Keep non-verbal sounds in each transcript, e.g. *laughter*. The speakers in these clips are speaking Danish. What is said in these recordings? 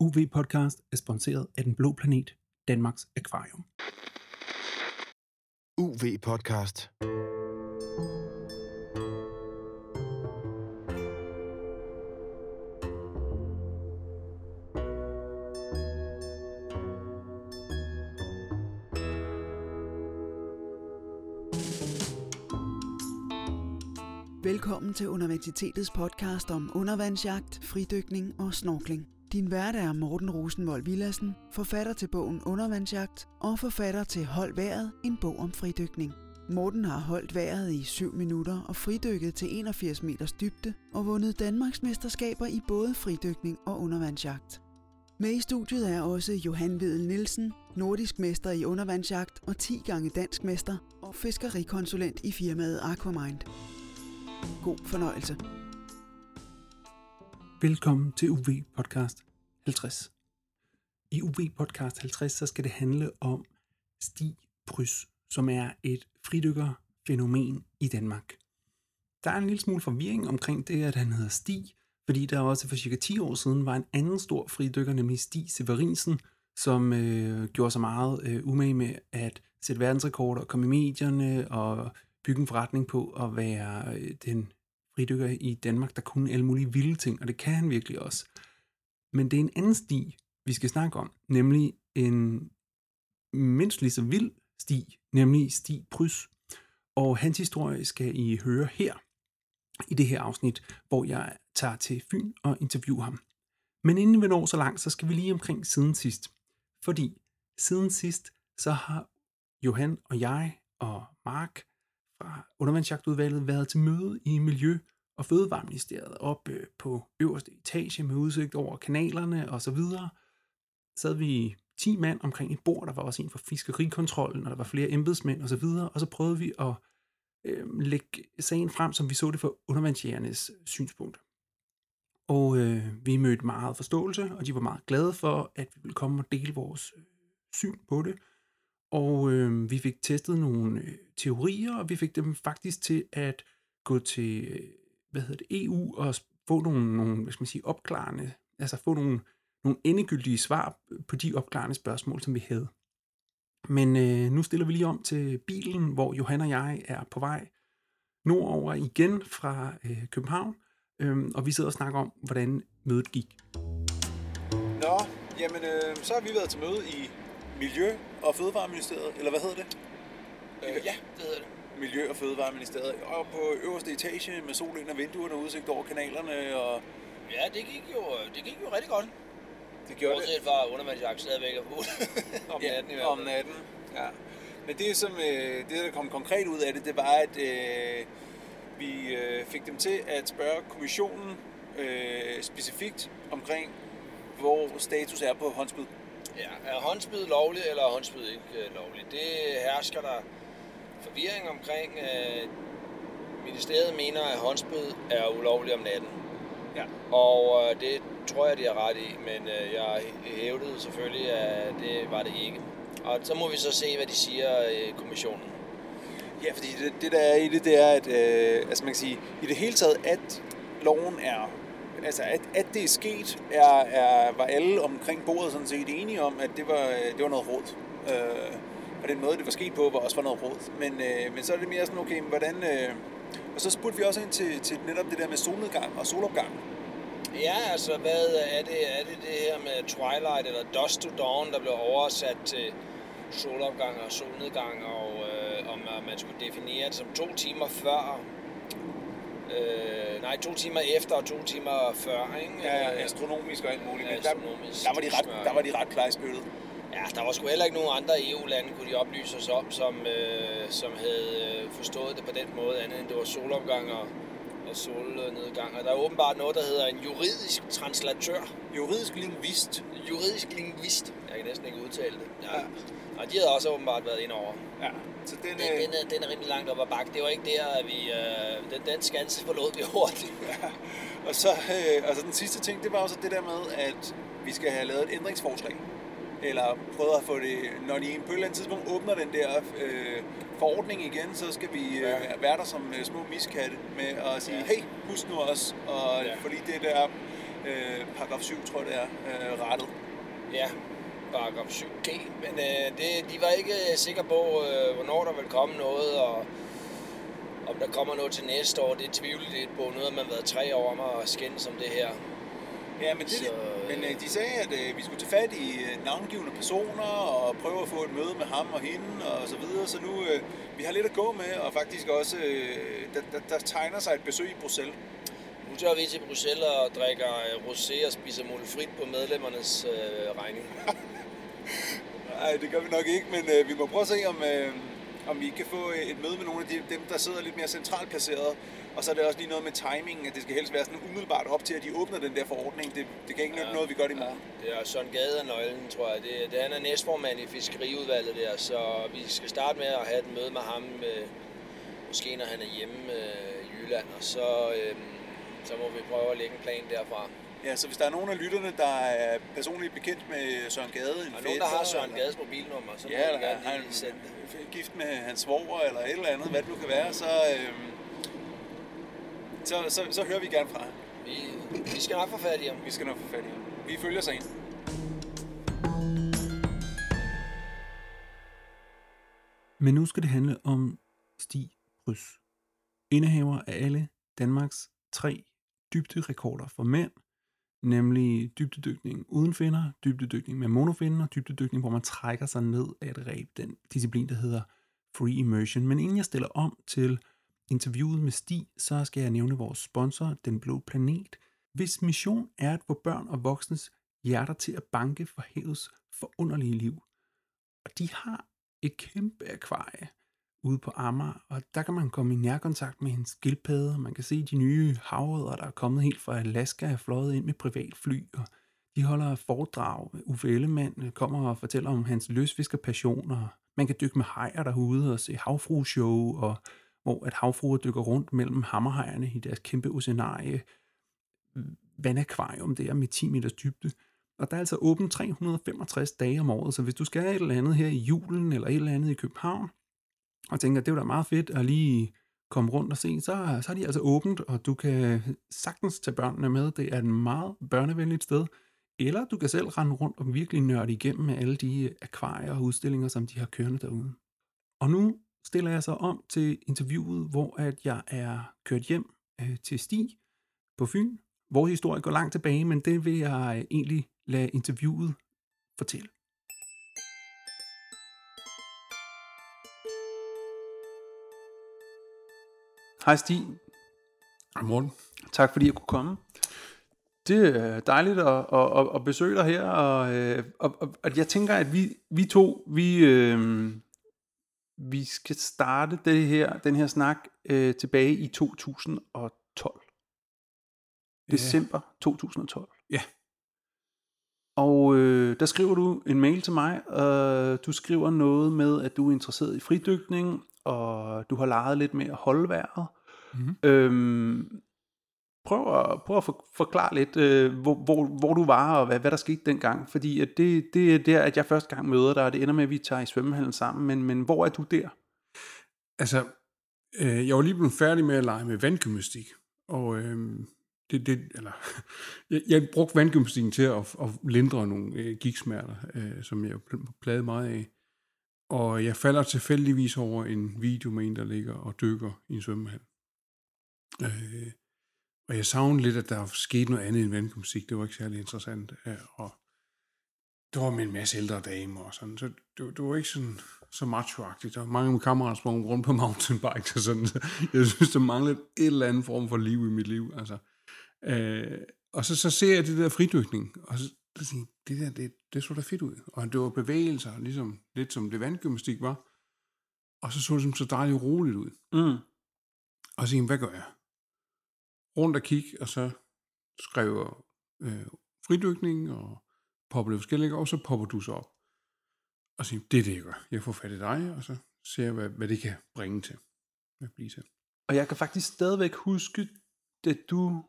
UV Podcast er sponsoreret af Den Blå Planet, Danmarks Akvarium. UV Podcast. Velkommen til Universitetets podcast om undervandsjagt, fridykning og snorkling. Din vært er Morten Rosenvold Villassen, forfatter til bogen Undervandsjagt og forfatter til Hold vejret, en bog om fridykning. Morten har holdt vejret i 7 minutter og fridykket til 81 meters dybde og vundet Danmarks mesterskaber i både fridykning og undervandsjagt. Med i studiet er også Johan Vedel Nielsen, nordisk mester i undervandsjagt og 10 gange dansk mester og fiskerikonsulent i firmaet Aquamind. God fornøjelse. Velkommen til UV Podcast 50. I UV Podcast 50 så skal det handle om Stig Prys, som er et fridykkerfænomen i Danmark. Der er en lille smule forvirring omkring det, at han hedder Stig, fordi der også for cirka 10 år siden var en anden stor fridykker, nemlig Stig Severinsen, som øh, gjorde sig meget øh, umage med at sætte verdensrekorder og komme i medierne og bygge en forretning på at være øh, den fridykker i Danmark, der kunne alle mulige vilde ting, og det kan han virkelig også. Men det er en anden sti, vi skal snakke om, nemlig en mindst lige så vild sti, nemlig Sti Prys. Og hans historie skal I høre her, i det her afsnit, hvor jeg tager til Fyn og interviewer ham. Men inden vi når så langt, så skal vi lige omkring siden sidst. Fordi siden sidst, så har Johan og jeg og Mark fra undervandsjagtudvalget været til møde i Miljø- og Fødevareministeriet op øh, på øverste etage med udsigt over kanalerne og så videre. Sad vi 10 mand omkring et bord, der var også en fra fiskerikontrollen, og der var flere embedsmænd og så videre, og så prøvede vi at øh, lægge sagen frem, som vi så det fra undervandsjægernes synspunkt. Og øh, vi mødte meget forståelse, og de var meget glade for, at vi ville komme og dele vores øh, syn på det. Og øh, vi fik testet nogle øh, teorier, og vi fik dem faktisk til at gå til øh, hvad hedder det, EU og få nogle, nogle hvad skal man sige, opklarende, altså få nogle, nogle endegyldige svar på de opklarende spørgsmål, som vi havde. Men øh, nu stiller vi lige om til bilen, hvor Johan og jeg er på vej nordover igen fra øh, København, øh, og vi sidder og snakker om, hvordan mødet gik. Nå, jamen øh, så har vi været til møde i Miljø- og Fødevareministeriet, eller hvad hedder det? Øh, ja, det hedder det. Miljø- og Fødevareministeriet. Og på øverste etage med sol ind af vinduerne og udsigt over kanalerne. Og Ja, det gik jo, det gik jo rigtig godt. det gjorde det Bortset fra undervandsjagt stadigvæk er forbudt. *laughs* om ja, natten i hvert om natten. Ja. Men det, som, øh, det, der kom konkret ud af det, det var, at øh, vi øh, fik dem til at spørge kommissionen øh, specifikt omkring, hvor status er på håndspid. Ja, er håndspid lovligt, eller er håndspid ikke øh, lovligt? Det hersker der forvirring omkring. Øh, ministeriet mener, at håndspid er ulovligt om natten. Ja. Og øh, det tror jeg, de har ret i, men øh, jeg hævdede selvfølgelig, at det var det ikke. Og så må vi så se, hvad de siger i kommissionen. Ja, fordi det, det der er i det, det er, at øh, altså man kan sige, i det hele taget, at loven er, altså at, at det er sket, er, er, var alle omkring bordet sådan set enige om, at det var, det var noget råd. Øh, og den måde, det var sket på, var også var noget råd. Men, øh, men så er det mere sådan, okay, men hvordan... Øh, og så spurgte vi også ind til, til netop det der med solnedgang og solopgang. Ja, altså hvad er det? Er det det her med twilight eller dusk to dawn, der blev oversat til solopgang og solnedgang, og øh, om man skulle definere det som to timer før, nej, to timer efter og to timer før, ikke? Ja, ja, astronomisk og alt muligt. Men der, der, var de ret, der var de ret klar i spyttet. Ja, der var sgu heller ikke nogen andre EU-lande, kunne de oplyse os om, som, øh, som havde øh, forstået det på den måde, andet end det var solopgang og, og solnedgang. Og der er åbenbart noget, der hedder en juridisk translatør. Juridisk lingvist. Juridisk lingvist. Jeg kan næsten ikke udtale det. Ja. Ja. Og de havde også åbenbart været ind over. Ja, så den, Den, øh, den, er, den er rimelig langt op ad bakke. Det var ikke der, at vi... Øh, den, den skanse forlod vi hurtigt. *laughs* Og så, øh, altså den sidste ting, det var også det der med, at vi skal have lavet et ændringsforslag. Eller prøvet at få det, når de på et eller andet tidspunkt åbner den der øh, forordning igen, så skal vi øh, Ja. være der som øh, små miskatte med at sige, Ja. hey, husk nu også, og Ja. ja. fordi det der øh, paragraf 7, tror jeg det er, øh, rettet. Ja, paragraf 7G. Men øh, det, de var ikke sikre på, øh, hvornår der ville komme noget, og om der kommer noget til næste år. Det tvivler lidt på. Nu har man været tre år om at skændes om det her. Ja, men, det, Så, øh, men øh, de sagde, at øh, vi skulle tage fat i øh, navngivende personer og prøve at få et møde med ham og hende og så videre. Så nu øh, vi har lidt at gå med, og faktisk også, øh, der, der, der tegner sig et besøg i Bruxelles. Nu tager vi til Bruxelles og drikker øh, rosé og spiser mulefrit på medlemmernes øh, regning. *laughs* Nej, det gør vi nok ikke, men øh, vi må prøve at se, om, øh, om vi kan få et møde med nogle af de, dem, der sidder lidt mere centralt placeret. Og så er det også lige noget med timingen, at det skal helst være sådan umiddelbart op til, at de åbner den der forordning. Det, det kan ikke nytte noget, vi gør det i morgen. Det er Søren Gade nøglen, tror jeg. Det, det, han er næstformand i fiskeriudvalget der, så vi skal starte med at have et møde med ham, øh, måske når han er hjemme øh, i Jylland, og så, øh, så må vi prøve at lægge en plan derfra. Ja, så hvis der er nogen af lytterne, der er personligt bekendt med Søren Gade, en Og nogen, der har fætter, Søren eller- Gades mobilnummer, så Ja, eller gerne han sende det. gift med hans svoger, eller et eller andet, hvad det nu kan være, så, øh, så, så, så hører vi gerne fra ham. Vi, vi skal nok få fat i ham. Vi skal nok få fat i ham. Vi følger sagen. Men nu skal det handle om Stig Brys. Indehaver af alle Danmarks tre dybderekorder for mænd, nemlig dybdedykning uden finder, dybdedykning med monofinder og dybdedykning, hvor man trækker sig ned af et ræb, den disciplin, der hedder Free Immersion. Men inden jeg stiller om til interviewet med Stig, så skal jeg nævne vores sponsor, Den Blå Planet, hvis mission er at få børn og voksnes hjerter til at banke for havets forunderlige liv. Og de har et kæmpe akvarie ude på Amager, og der kan man komme i nærkontakt med hendes skildpadde, og man kan se de nye havrødder, der er kommet helt fra Alaska, er fløjet ind med privatfly, og de holder foredrag. Uffe Ellemann øh, kommer og fortæller om hans løsfiskerpassion, og man kan dykke med hajer derude og se havfrueshow, og hvor at havfruer dykker rundt mellem hammerhajerne i deres kæmpe oceanarie vandakvarium der med 10 meters dybde. Og der er altså åbent 365 dage om året, så hvis du skal et eller andet her i julen eller et eller andet i København, og tænker, det er da meget fedt at lige komme rundt og se, så, så er de altså åbent, og du kan sagtens tage børnene med. Det er et meget børnevenligt sted. Eller du kan selv rende rundt og virkelig nørde igennem med alle de øh, akvarier og udstillinger, som de har kørende derude. Og nu stiller jeg så om til interviewet, hvor at jeg er kørt hjem øh, til Stig på Fyn. Vores historie går langt tilbage, men det vil jeg øh, egentlig lade interviewet fortælle. Hej Stig. Hej Morten. Tak fordi jeg kunne komme. Det er dejligt at, at, at, at besøge dig her, og, øh, og, jeg tænker, at vi, vi to, vi, øh, vi skal starte det her, den her snak øh, tilbage i 2012. December 2012. Ja. Og øh, der skriver du en mail til mig, og du skriver noget med, at du er interesseret i fridykning, og du har leget lidt med at holde vejret. Mhm. Øhm, prøv at, prøv at for, forklare lidt, øh, hvor, hvor, hvor du var, og hvad, hvad der skete dengang. Fordi at det, det er der, at jeg første gang møder dig, og det ender med, at vi tager i svømmehallen sammen. Men, men hvor er du der? Altså, øh, jeg var lige blevet færdig med at lege med vandgymnastik, og øh, det, det, eller, *laughs* jeg, jeg brugte vandgymnastikken til at, at lindre nogle øh, gigsmerter, øh, som jeg pl- plagede meget af. Og jeg falder tilfældigvis over en video med en, der ligger og dykker i en svømmehal. Øh, og jeg savnede lidt, at der skete noget andet end vandgymnastik. Det var ikke særlig interessant. Øh, og det var med en masse ældre damer og sådan. Så det, det var ikke sådan så macho-agtigt. Der var mange af mine kammerater sprang rundt på *laughs* mountainbike og sådan. Så jeg synes, der manglede et eller andet form for liv i mit liv. Altså. Øh, og så, så ser jeg det der fridykning, og så, det der, det, det så da fedt ud. Og det var bevægelser, ligesom lidt som det vandgymnastik var. Og så så det som så dejligt roligt ud. Mm. Og så tænkte hvad gør jeg? Rundt og kigge, og så skrev jeg øh, fridykning, og popper forskellige, og så popper du så op. Og så siger det er det, jeg gør. Jeg får fat i dig, og så ser jeg, hvad, hvad det kan bringe til. Hvad blive til. Og jeg kan faktisk stadigvæk huske, at du,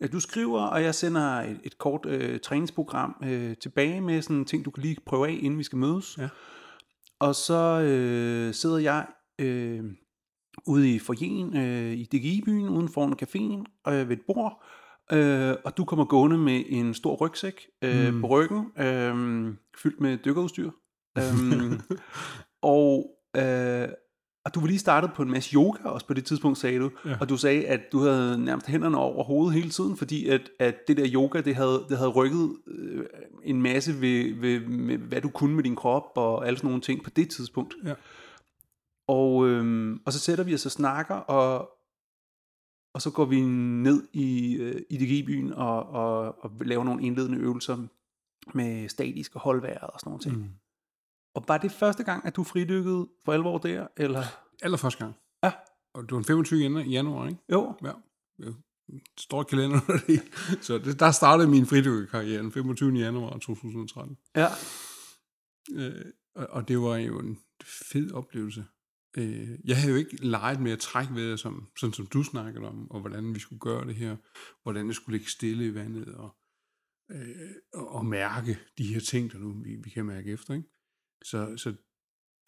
at du skriver, og jeg sender et, et kort øh, træningsprogram øh, tilbage med sådan en ting, du kan lige prøve af, inden vi skal mødes. Ja. Og så øh, sidder jeg øh, ude i forjen øh, i DGI-byen, uden foran caféen, øh, ved et bord, øh, og du kommer gående med en stor rygsæk øh, Mm. på ryggen, øh, fyldt med dykkerudstyr. *laughs* øhm, og, øh, og du var lige startet på en masse yoga også på det tidspunkt, sagde du. Ja. Og du sagde, at du havde nærmest hænderne over hovedet hele tiden, fordi at, at det der yoga, det havde, det havde rykket øh, en masse ved, ved med, hvad du kunne med din krop og alle sådan nogle ting på det tidspunkt. Ja. Og, øhm, og så sætter vi os og snakker, og, og så går vi ned i, øh, i DG-byen og, og, og laver nogle indledende øvelser med statisk og holdværet og sådan nogle ting. Mm. Og var det første gang, at du fridykkede for alvor der, eller? Allerførste gang. Ja. Og det var den 25. januar, januar ikke? Jo. Ja. ja. Står det. Så det, der startede min fridykkerkarriere den 25. januar 2013. Ja. Øh, og, og det var jo en fed oplevelse. Øh, jeg havde jo ikke leget med at trække vejret, som, sådan som du snakkede om, og hvordan vi skulle gøre det her, hvordan det skulle ligge stille i vandet, og, øh, og, og mærke de her ting, der nu vi, vi kan mærke efter. Ikke? Så, så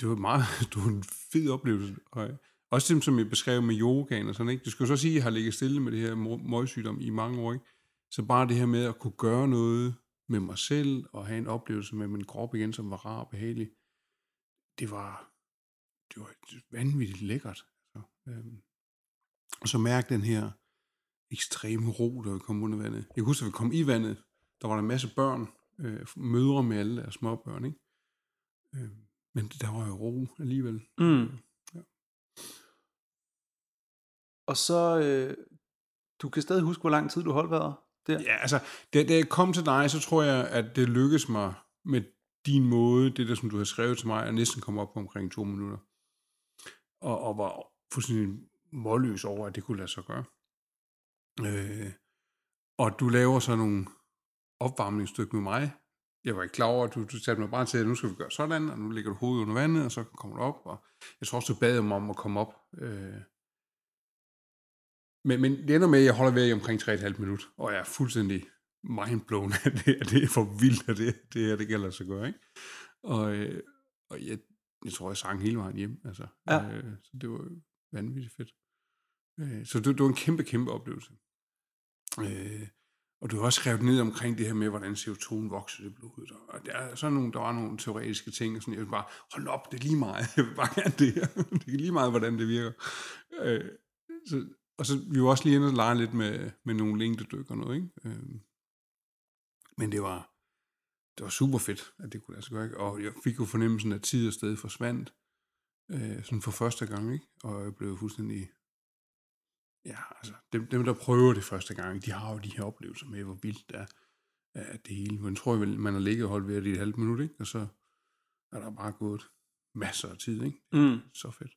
det var meget *laughs* det var en fed oplevelse. Og, også det, som jeg beskrev med yogaen og sådan, ikke? Det skal jo så sige, at jeg har ligget stille med det her møgsygdom i mange år, ikke? Så bare det her med at kunne gøre noget med mig selv, og have en oplevelse med min krop igen, som var rar og behagelig, det var, det var vanvittigt lækkert. Altså, øhm. Og så mærke den her ekstreme ro, der kom under vandet. Jeg kan huske, at vi kom i vandet, der var der en masse børn, øh, mødre med alle deres små børn, ikke? Øh, men der var jo ro alligevel. Mm. Ja. Og så, øh, du kan stadig huske, hvor lang tid du holdt vejret der? Ja, altså, da, da jeg kom til dig, så tror jeg, at det lykkedes mig med din måde, det der, som du har skrevet til mig, at næsten komme op på omkring to minutter. Og, og var fuldstændig målløs over, at det kunne lade sig gøre. Øh, og du laver så nogle opvarmningsstykker med mig. Jeg var ikke klar over, at du, du satte mig bare til, at nu skal vi gøre sådan, og nu ligger du hovedet under vandet, og så kommer du op. Og jeg tror også, du bad mig om at komme op. Øh, men, men det ender med, at jeg holder ved i omkring 3,5 minutter, og jeg er fuldstændig mindblown af det, at det er for vildt, at det, det her, det gælder sig gøre, ikke? Og, øh, og jeg, jeg tror, jeg sang hele vejen hjem, altså. Ja. Øh, så det var vanvittigt fedt. Øh, så det, det var en kæmpe, kæmpe oplevelse. Øh, og du har også skrevet ned omkring det her med, hvordan CO2'en vokser i blodet. Og der, er sådan nogle, der var nogle teoretiske ting, og sådan, jeg vil bare, hold op, det er lige meget. Jeg vil bare gerne det her. *laughs* Det er lige meget, hvordan det virker. Øh, så, og så vi var også lige inde og lege lidt med, med nogle længdedyk og noget, ikke? Øh, men det var, det var super fedt, at det kunne lade sig gøre, ikke? Og jeg fik jo fornemmelsen, at tid og sted forsvandt, øh, sådan for første gang, ikke? Og jeg blev fuldstændig, ja, altså, dem, dem der prøver det første gang, de har jo de her oplevelser med, hvor vildt det er, er det hele. Jeg tror vel, man har ligget og holdt ved det i et halvt minut, ikke? Og så er der bare gået masser af tid, ikke? Mm. Så fedt.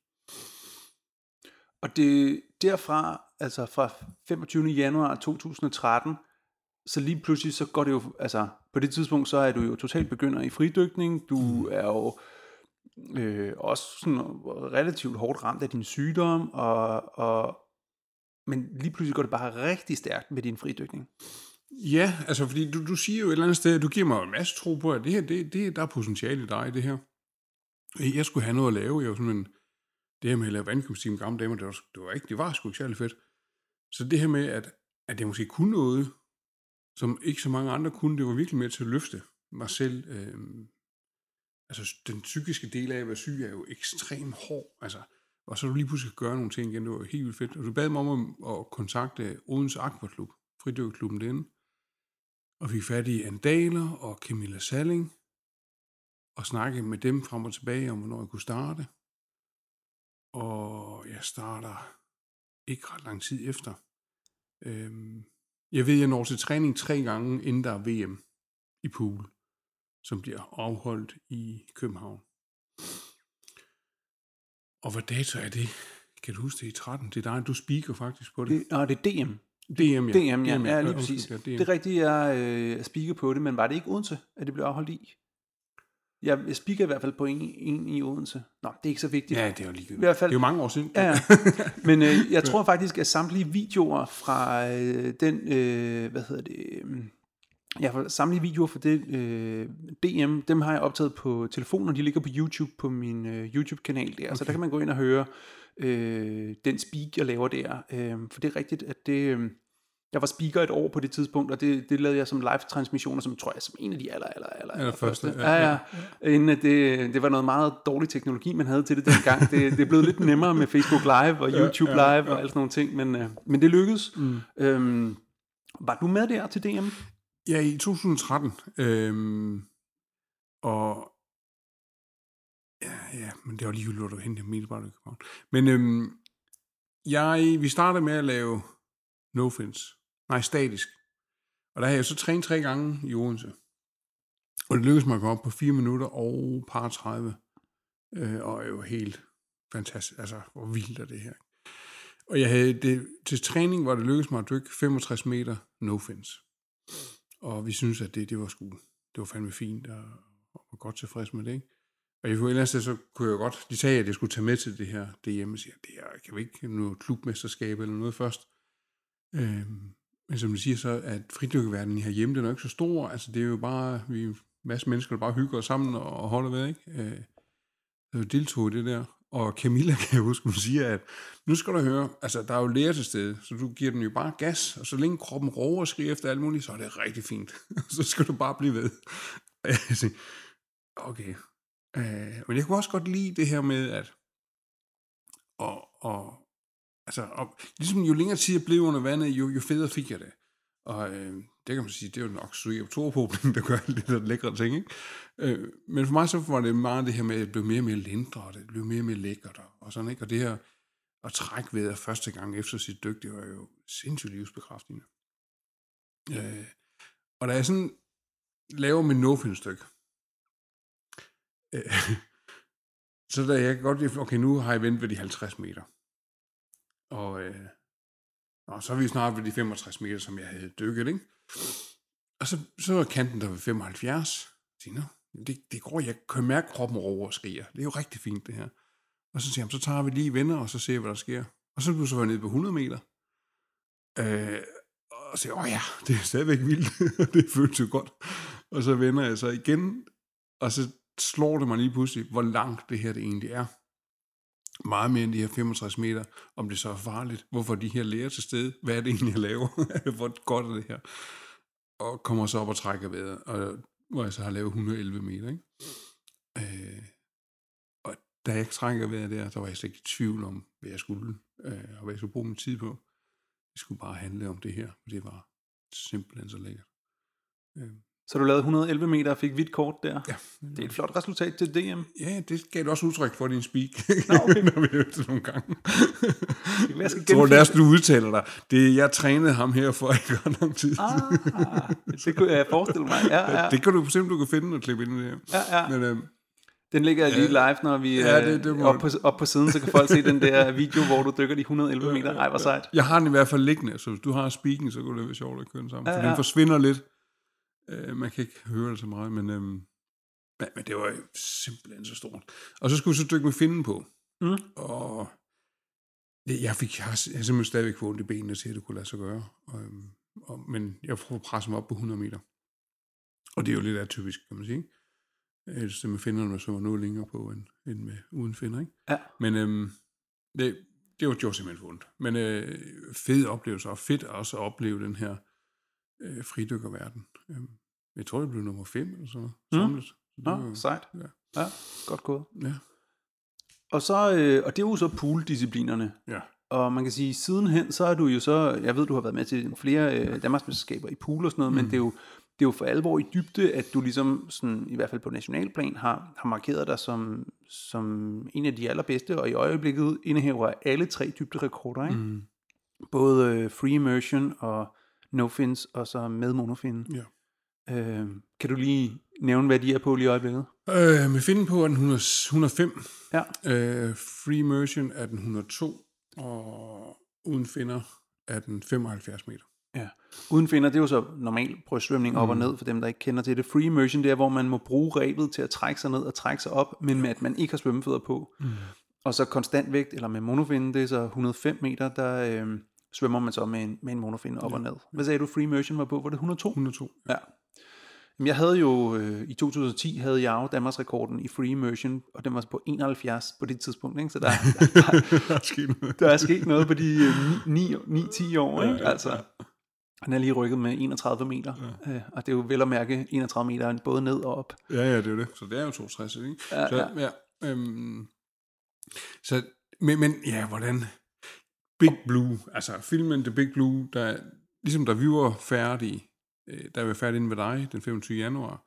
Og det derfra, altså fra 25. januar 2013, så lige pludselig så går det jo, altså på det tidspunkt, så er du jo totalt begynder i fridykning, du mm. er jo øh, også sådan relativt hårdt ramt af din sygdom, og, og, men lige pludselig går det bare rigtig stærkt med din fridykning. Ja, altså fordi du, du siger jo et eller andet sted, du giver mig en masse tro på, at det her, det, det, der er potentiale i dig, det her. Jeg skulle have noget at lave, jeg var sådan en, det her med at lave vandgymnastik med gamle damer, det var, det var ikke, det var sgu ikke særlig fedt. Så det her med, at, at jeg måske kunne noget, som ikke så mange andre kunne, det var virkelig med til at løfte mig selv. Øh, altså den psykiske del af at være syg er jo ekstremt hård, altså, og så du lige pludselig gøre nogle ting igen, det var helt vildt fedt. Og du bad mig om at, at kontakte Odense Aquaklub, fridykkerklubben derinde, og fik fat i Andaler og Camilla Salling, og snakke med dem frem og tilbage om, hvornår jeg kunne starte. Og jeg starter ikke ret lang tid efter. Øhm, jeg ved, jeg når til træning tre gange, inden der er VM i pool, som bliver afholdt i København. Og hvad dato er det? Kan du huske det i 13? Det er dig, du speaker faktisk på det. Det, nå, det er DM. DM, ja. DM, ja, ja lige Øh, præcis. ja, Det er rigtigt, jeg øh, speaker på det, men var det ikke Odense, at det blev afholdt i? Jeg, jeg speaker i hvert fald på en, en i Odense. Nå, det er ikke så vigtigt. Ja, det er jo ligegyldigt. I hvert fald- Det er jo mange år siden. Ja. *laughs* Men øh, jeg tror faktisk, at samtlige videoer fra øh, den, øh, hvad hedder det, øh, ja, samtlige videoer fra det øh, DM, dem har jeg optaget på telefonen, og de ligger på YouTube, på min øh, YouTube-kanal der. Okay. Så der kan man gå ind og høre øh, den speak, jeg laver der. Øh, for det er rigtigt, at det, øh, jeg var speaker et år på det tidspunkt, og det, det lavede jeg som live-transmissioner, som tror jeg som en af de aller, aller, aller, aller første, første. ja, Ja, ja. Inden at det, det var noget meget dårlig teknologi, man havde til det dengang. Det, det er blevet lidt nemmere med Facebook Live og YouTube Live og alt sådan nogle ting, men, øh, men det lykkedes. Mm. Øhm, var du med der til DM? Ja, i 2013. Øhm, og ja, ja, men det var lige hvor du hente min bare. Men øhm, jeg, vi startede med at lave no fins. Nej, statisk. Og der havde jeg så trænet tre gange i Odense. Og det lykkedes mig at komme op på 4 minutter og par 30. Øh, og jo helt fantastisk. Altså, hvor vildt er det her. Og jeg havde det, til træning var det lykkedes mig at dykke 65 meter no fins. Og vi synes at det, det var sgu, det var fandme fint, og, og var godt tilfreds med det, ikke? Og jeg kunne ellers, så kunne jeg godt, de sagde, at jeg skulle tage med til det her DM, og siger, det er, kan vi ikke noget klubmesterskab eller noget først? Øhm, men som du siger så, at fridykkeverdenen herhjemme, den er jo ikke så stor, altså det er jo bare, vi er en masse mennesker, der bare hygger os sammen og, og holder ved, ikke? Øh, så jeg deltog i det der, og Camilla kan jeg huske, hun siger, at nu skal du høre, altså der er jo læger til stede, så du giver den jo bare gas, og så længe kroppen råber og skriger efter alt muligt, så er det rigtig fint. *laughs* så skal du bare blive ved. Jeg siger, okay. Øh, men jeg kunne også godt lide det her med, at og, og altså, og, ligesom jo længere tid jeg blev under vandet, jo, jo federe fik jeg det. Og øh, det kan man sige, det er jo nok psykiatropoblen, *laughs* der gør lidt af lækre ting, ikke? Øh, men for mig så var det meget det her med, at det blev mere og mere lindre, og det blev mere og mere lækkert, og, og sådan, ikke? Og det her at trække ved første gang efter sit dyk, det var jo sindssygt livsbekræftende. Øh, og da jeg sådan laver min nofin-stykke, øh, *laughs* så da jeg kan godt lide, okay, nu har jeg ventet ved de 50 meter. Og, øh, og så er vi snart ved de 65 meter, som jeg havde dykket, ikke? Og så, så er kanten der ved 75. Jeg siger, det, det går, jeg kan mærke kroppen over og skriger. Det er jo rigtig fint, det her. Og så siger han, så tager vi lige venner, og så ser vi, hvad der sker. Og så blev så nede på 100 meter. Øh, og så siger åh ja, det er stadigvæk vildt. *laughs* det føles jo godt. Og så vender jeg så igen, og så slår det mig lige pludselig, hvor langt det her det egentlig er. Meget mere end de her 65 meter, om det så er farligt. Hvorfor de her læger til stede? Hvad er det egentlig, jeg laver? *laughs* hvor godt er det her? Og kommer så op og trækker vejret, og hvor jeg så har lavet 111 meter. Ikke? Øh, og da jeg trækker vejret der, der var jeg slet ikke i tvivl om, hvad jeg skulle, øh, og hvad jeg skulle bruge min tid på. Det skulle bare handle om det her, og det var simpelthen så lækkert. Øh, så du lavede 111 meter og fik hvidt kort der. ja, Det er et flot resultat til DM. Ja, det gav du også udtryk for din speak, Nå, okay. *laughs* når vi hørte det nogle gange. Det jeg Jeg tror, lad os du udtaler dig. Det, jeg trænede ham her for ikke ret lang tid. Ah, det kunne jeg forestille mig. Ja, ja. Det kan du simpelthen du kan finde og klippe ind i det her. Ja, ja. Men øhm, Den ligger lige live, når vi Ja, det- det, det det må- op, på, op på siden, så kan folk se den der video, hvor du dykker de 111 meter. Ej, hvor sejt. jeg har den i hvert fald liggende, så hvis du har speaking, så kunne det være sjovt at køre den sammen. Ja, For ja. den forsvinder lidt. Øh, man kan ikke høre det så meget, men, øhm, men, det var jo simpelthen så stort. Og så skulle vi så dykke med finden på. Mm. Og det, jeg, fik, jeg, har, jeg har simpelthen stadigvæk fået ondt i benene til, at det kunne lade sig gøre. Og, øhm, og, men jeg prøver at presse mig op på 100 meter. Og det er jo lidt atypisk, kan man sige. Ellers det med finderne, der svømmer noget længere på end, end med uden finder, ikke? Ja. Men øhm, det, det var jo simpelthen for ondt. Men øh, fed oplevelse, og fedt også at opleve den her øh, fridykkerverden. Øhm, jeg tror, det blev nummer 5 eller sådan noget, Mm. samlet. Så det Nå, var- sejt. Ja. Ja, godt gået. Ja. Og, så, øh, og det er jo så pooldisciplinerne. ja. Og man kan sige, sidenhen, så er du jo så, jeg ved, du har været med til flere øh, Danmarksmesterskaber i pool og sådan noget, mm. men det er, jo, det er jo for alvor i dybde, at du ligesom, sådan, i hvert fald på nationalplan, har, har markeret dig som, som en af de allerbedste, og i øjeblikket indehaver alle tre dybderekorder, ikke? Mm. Både øh, free immersion og no fins, og så med monofin. ja. Øh, kan du lige nævne, hvad de er på lige i øjeblikket? Øh, med finden på er den 100, 105. Ja. Øh, free immersion er den 102. Og uden finder er den 75 meter. Ja. Uden finder, det er jo så normal brystsvømning op og ned, for dem, der ikke kender til det. Free immersion, det er, hvor man må bruge rebet til at trække sig ned og trække sig op, men med at man ikke har svømmefødder på. Mm. Og så konstant vægt, eller med monofin, det er så 105 meter, der øh, svømmer man så med en, med en monofin op ja. og ned. Hvad sagde du, free immersion var på? Var det 102? 102. Ja. Jeg havde jo, øh, i 2010 havde jeg jo Danmarks rekorden i free immersion, og den var på 71 på det tidspunkt, ikke? så der, der, der er sket noget. der er sket noget på de øh, 9-10 år, ikke? Altså, Han er lige rykket med 31 meter, ja. øh, og det er jo vel at mærke 31 meter både ned og op. Ja, ja, det er jo det. Så det er jo 62, ikke? Ja, så, ja. ja øhm, så, men, men ja, hvordan... Big Blue, altså filmen The Big Blue, der, ligesom da vi var færdige, øh, er vi var med inde dig den 25. januar,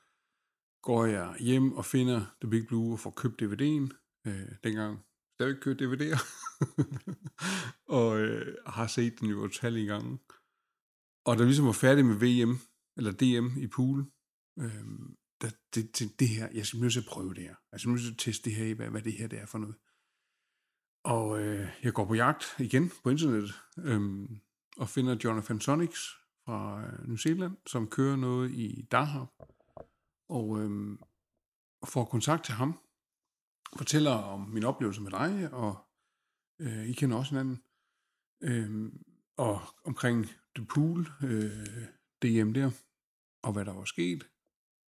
går jeg hjem og finder The Big Blue og får købt DVD'en. Øh, dengang stadig købt DVD'er. *laughs* og øh, har set den jo utallige gange. Og da vi ligesom var færdige med VM, eller DM i pool, øh, der, det, det, det her, jeg skal nødt til at prøve det her. Jeg skal nødt til at teste det her i, hvad, hvad det her det er for noget. Og øh, jeg går på jagt igen på internettet, øh, og finder Jonathan Sonics fra øh, New Zealand, som kører noget i Dahab, og øhm, får kontakt til ham, fortæller om min oplevelse med dig, og øh, I kender også hinanden, øh, og omkring The Pool, øh, DM der, og hvad der var sket.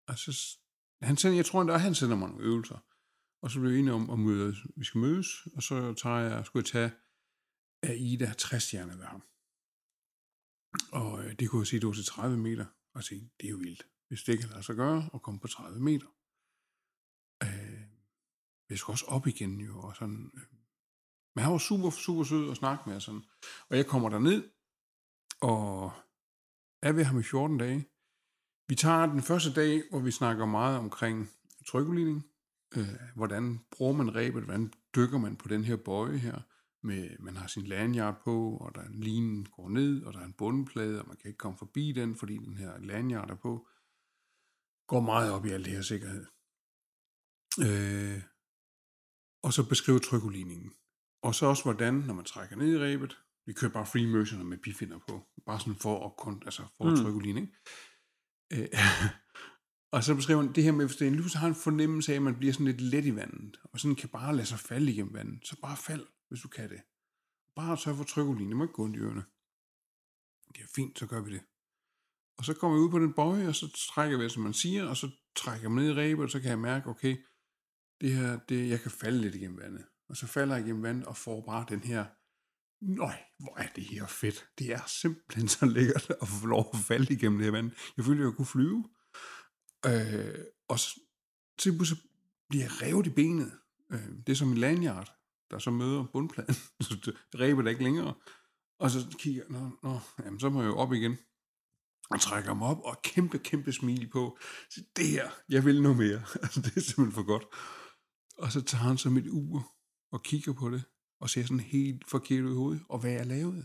Altså, og så, han sender, jeg tror, endda, han sender mig nogle øvelser. Og så blev vi enige om, at mødes. vi skal mødes, og så tager jeg, skulle jeg tage Aida 60 stjerner ved ham. Og øh, det kunne jeg sige, det var til 30 meter. Og sige, det er jo vildt. Hvis det kan lade sig gøre, at komme på 30 meter. Øh, jeg skulle også op igen jo, og sådan. Øh. Men han var super, super sød at snakke med, og sådan. Og jeg kommer derned, og er ved ham i 14 dage. Vi tager den første dag, hvor vi snakker meget omkring trykudligning. Øh, hvordan bruger man rebet? Hvordan dykker man på den her bøje her? Med, man har sin lanyard på, og der er en line går ned, og der er en bundplade, og man kan ikke komme forbi den, fordi den her lanyard er på. Går meget op i alt det her sikkerhed. Øh, og så beskrive trykudligningen. Og så også hvordan, når man trækker ned i rebet, vi kører bare free motion med bifinder på, bare sådan for at, kun, altså for Mm. trykke udligning. Øh, *laughs* og så beskriver han det her med, hvis det lige pludselig har en fornemmelse af, at man bliver sådan lidt let i vandet, og sådan kan bare lade sig falde igennem vandet, så bare fald, hvis du kan det. Bare sørg for trykudligning, det må ikke gå ondt i ørerne. Det er fint, så gør vi det. Og så kommer vi ud på den bøje, og så trækker vi, som man siger, og så trækker man ned i rebet, og så kan jeg mærke, okay, det her, det, jeg kan falde lidt igennem vandet. Og så falder jeg igennem vandet og får bare den her, nøj, hvor er det her fedt. Det er simpelthen så lækkert at få lov at falde igennem det her vand. Jeg følte, jeg kunne flyve. Øh, og så, så bliver jeg revet i benet. Øh, det er som en lanyard, der så møder bundpladen. *laughs* så rebet er ikke længere. Og så kigger jeg, nå, nå, jamen, så må jeg jo op igen. Og trækker mig op, og kæmpe, kæmpe smil på. Så det her, jeg vil noget mere. *laughs* altså, det er simpelthen for godt. Og så tager han så mit ur og kigger på det, og ser sådan helt forkert ud i hovedet, og hvad jeg lavede.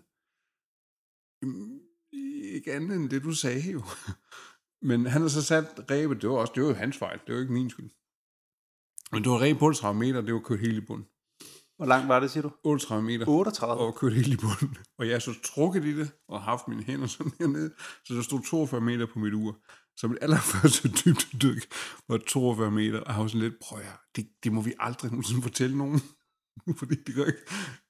Jamen, Ikke andet end det, du sagde jo. *laughs* Men han har så sat rebet, det var også det var jo hans fejl, det var ikke min skyld. Men det var rebet på 38 meter, det var kørt helt i bund. Hvor langt var det, siger du? 38 meter 38. og kørt helt i bunden. Og jeg så trukket i det, og haft mine hænder sådan hernede, så der stod 42 meter på mit ur. Så mit allerførste *laughs* dybdedyk var 42 meter, og jeg var sådan lidt, prøv at, det, det må vi aldrig nogensinde fortælle nogen. *laughs* Fordi det gør ikke.